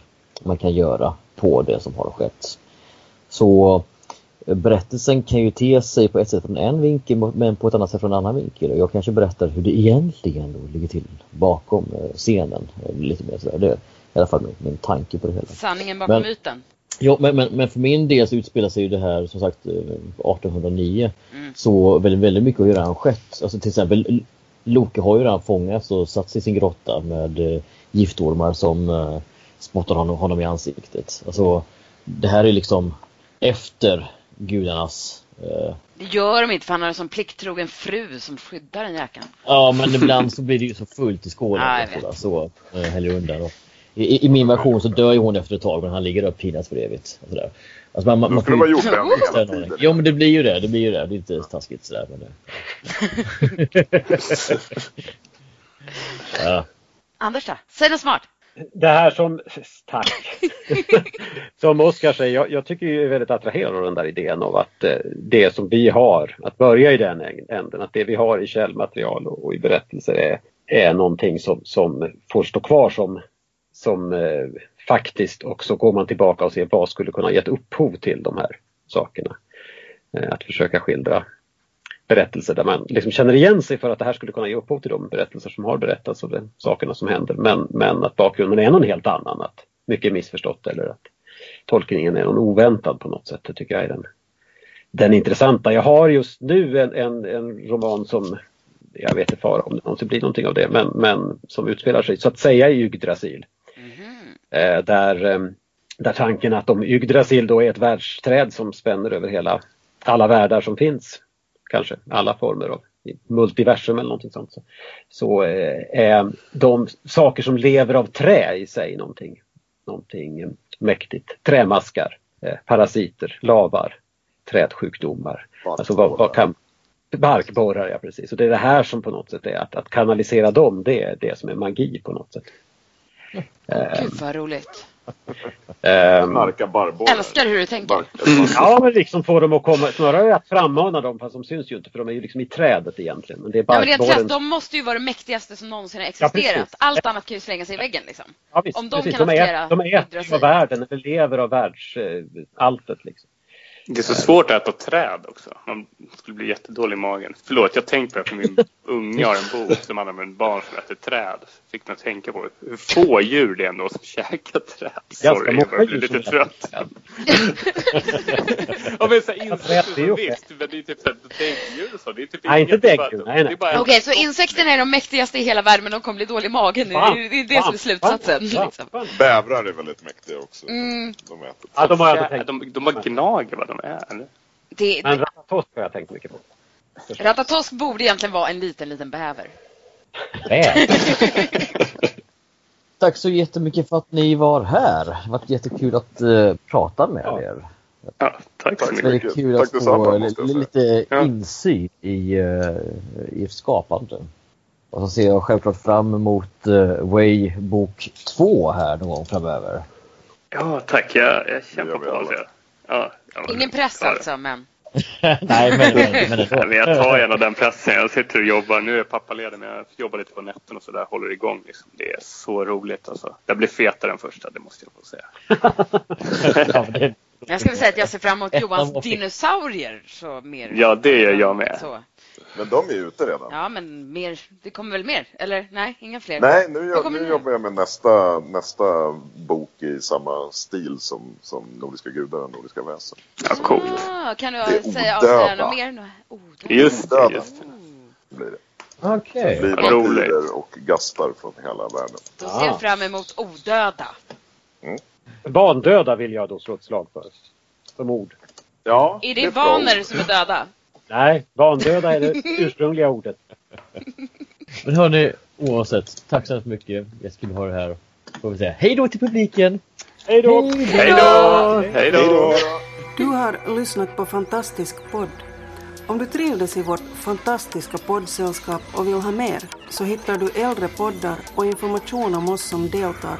man kan göra på det som har skett. Så eh, berättelsen kan ju te sig på ett sätt från en vinkel men på ett annat sätt från en annan vinkel. Och jag kanske berättar hur det egentligen då ligger till bakom eh, scenen. eh, Lite mer sådär. Det är i alla fall min, min tanke på det hela. Sanningen bakom Men- myten? Ja, men, men, men för min del så utspelar sig ju det här som sagt eh, 1809. Mm. Så väldigt, väldigt mycket har ju redan skett. Alltså till exempel Loke har ju redan fångats och satt sig i sin grotta med giftormar som spottar honom, honom i ansiktet. Alltså det här är liksom efter gudarnas eh, Det gör de inte för han har en sån plikttrogen fru som skyddar den jäkeln. Ja men ibland så blir det ju så fullt i skålen. Ja, och vet. sådär, så eh, häller undan. Och i, i- min version så dör ju hon efter ett tag men han ligger upp pinas för evigt. Och sådär. Alltså man, man, man skulle ju- vara jordbrännning hela tiden. Jo men det blir ju det, det blir ju det. Det är inte taskigt sådär men det... ja. Anders då? Säg något smart. Det här som, tack, som Oskar säger, jag, jag tycker jag är väldigt attraherad av den där idén av att eh, det som vi har, att börja i den änden, att det vi har i källmaterial och, och i berättelser är, är någonting som, som får stå kvar som, som eh, faktiskt och så går man tillbaka och ser vad skulle kunna gett upphov till de här sakerna. Eh, att försöka skildra berättelser där man liksom känner igen sig för att det här skulle kunna ge upphov till de berättelser som har berättats och de sakerna som händer. Men, men att bakgrunden är någon helt annan, att mycket är missförstått eller att tolkningen är någon oväntad på något sätt. Det tycker jag är den, den intressanta. Jag har just nu en, en, en roman som, jag vet inte om det någonsin blir någonting av det, men, men som utspelar sig så att säga i Yggdrasil. Mhm. Eh, där, eh, där tanken att om Yggdrasil då är ett världsträd som spänner över hela, alla världar som finns, kanske alla former av multiversum eller någonting sånt. Så, så eh, är de saker som lever av trä i sig någonting, någonting eh, mäktigt. Trämaskar, eh, parasiter, lavar, trädsjukdomar. Alltså vad, vad kan Barkborrar, ja precis. Och det är det här som på något sätt är att, att kanalisera dem, det är det som är magi på något sätt. Eh, Gud vad roligt. Ehm, Narka barrborrar. Älskar hur du tänker. Bark- Ja, men liksom få dem att komma, snarare att frammana dem fast de syns ju inte för de är ju liksom i trädet egentligen. Men det är Ja, men barkborren. krasst, de måste ju vara det mäktigaste som någonsin har Ja, existerat. Allt annat kan ju slänga sig i väggen liksom. Ja, visst, om de precis. kan de, är, de äter av världen, eller lever av världsaltet. liksom. Det är så svårt att äta träd också. Man skulle bli jättedålig i magen. Förlåt, jag tänkte på det för min unge har en bok som handlar om en barn som äter träd. Fick mig att tänka på hur få djur det är ändå som käkar träd. Sorry, jag börjar bli lite trött. ja, men så här, insekter visst, men det är typ däggdjur och så. Det är typ Nej, inget, inte däggdjur, nej, nej. Okej, så insekterna är de mäktigaste i hela världen men de kommer bli dålig i magen. Det är det, är det som är slutsatsen. Svamp, Liksom. Bävrar är väldigt mäktiga också. Mm. De äter. Ja, de har jag de, de gnager vad de är. Eller? Det, Men Ratatosk har jag tänkt mycket på. Ratatosk borde egentligen vara en liten, liten bäver. Tack så jättemycket för att ni var här. Det varit jättekul att eh, prata med Ja. er. Ja, tack så mycket. Väldigt mycket. kul Tack att få lite Ja. insyn i, uh, i ert skapande. Och så ser jag självklart fram emot uh, Way bok 2 här någon gång framöver. Ja, tack. Jag, jag Det kämpar på. Alltså. Ja, ja, Ingen press det. alltså, men Nej, men, men men jag tar gärna den pressen. Jag sitter och jobbar. Nu är jag pappaledig men jag jobbar lite på nätten och sådär. Håller igång. Liksom. Det är så roligt alltså. Jag blir fetare än första, det måste jag få säga. Jag ska väl säga att jag ser fram emot Johans dinosaurier. Så mer. Ja, det gör jag med. Så. Men de är ute redan. Ja, men mer. Det kommer väl mer? Eller nej, inga fler? Nej, nu, kommer nu jobbar jag med nästa, nästa bok i samma stil som, som Nordiska gudar och Nordiska väsen. Ja, coolt. Ah, kan du Det säga avslöja något mer? nu? Odöda. Just det, Döda. just det. Blir det. Okej. Det blir och gastar från hela världen. Då ser jag fram emot odöda. Bandöda vill jag då slå ett slag för. Som ord. Ja, Är det bra vaner som är döda? Nej, bandöda är det ursprungliga ordet. Men hörni, oavsett, tack så hemskt mycket. Jättekul att ha er här. Får vi säga hej då till publiken. Hej då! Hej då! Hej då! Du har lyssnat på Fantastisk podd. Om du trivdes i vårt fantastiska poddsällskap och vill ha mer så hittar du äldre poddar och information om oss som deltar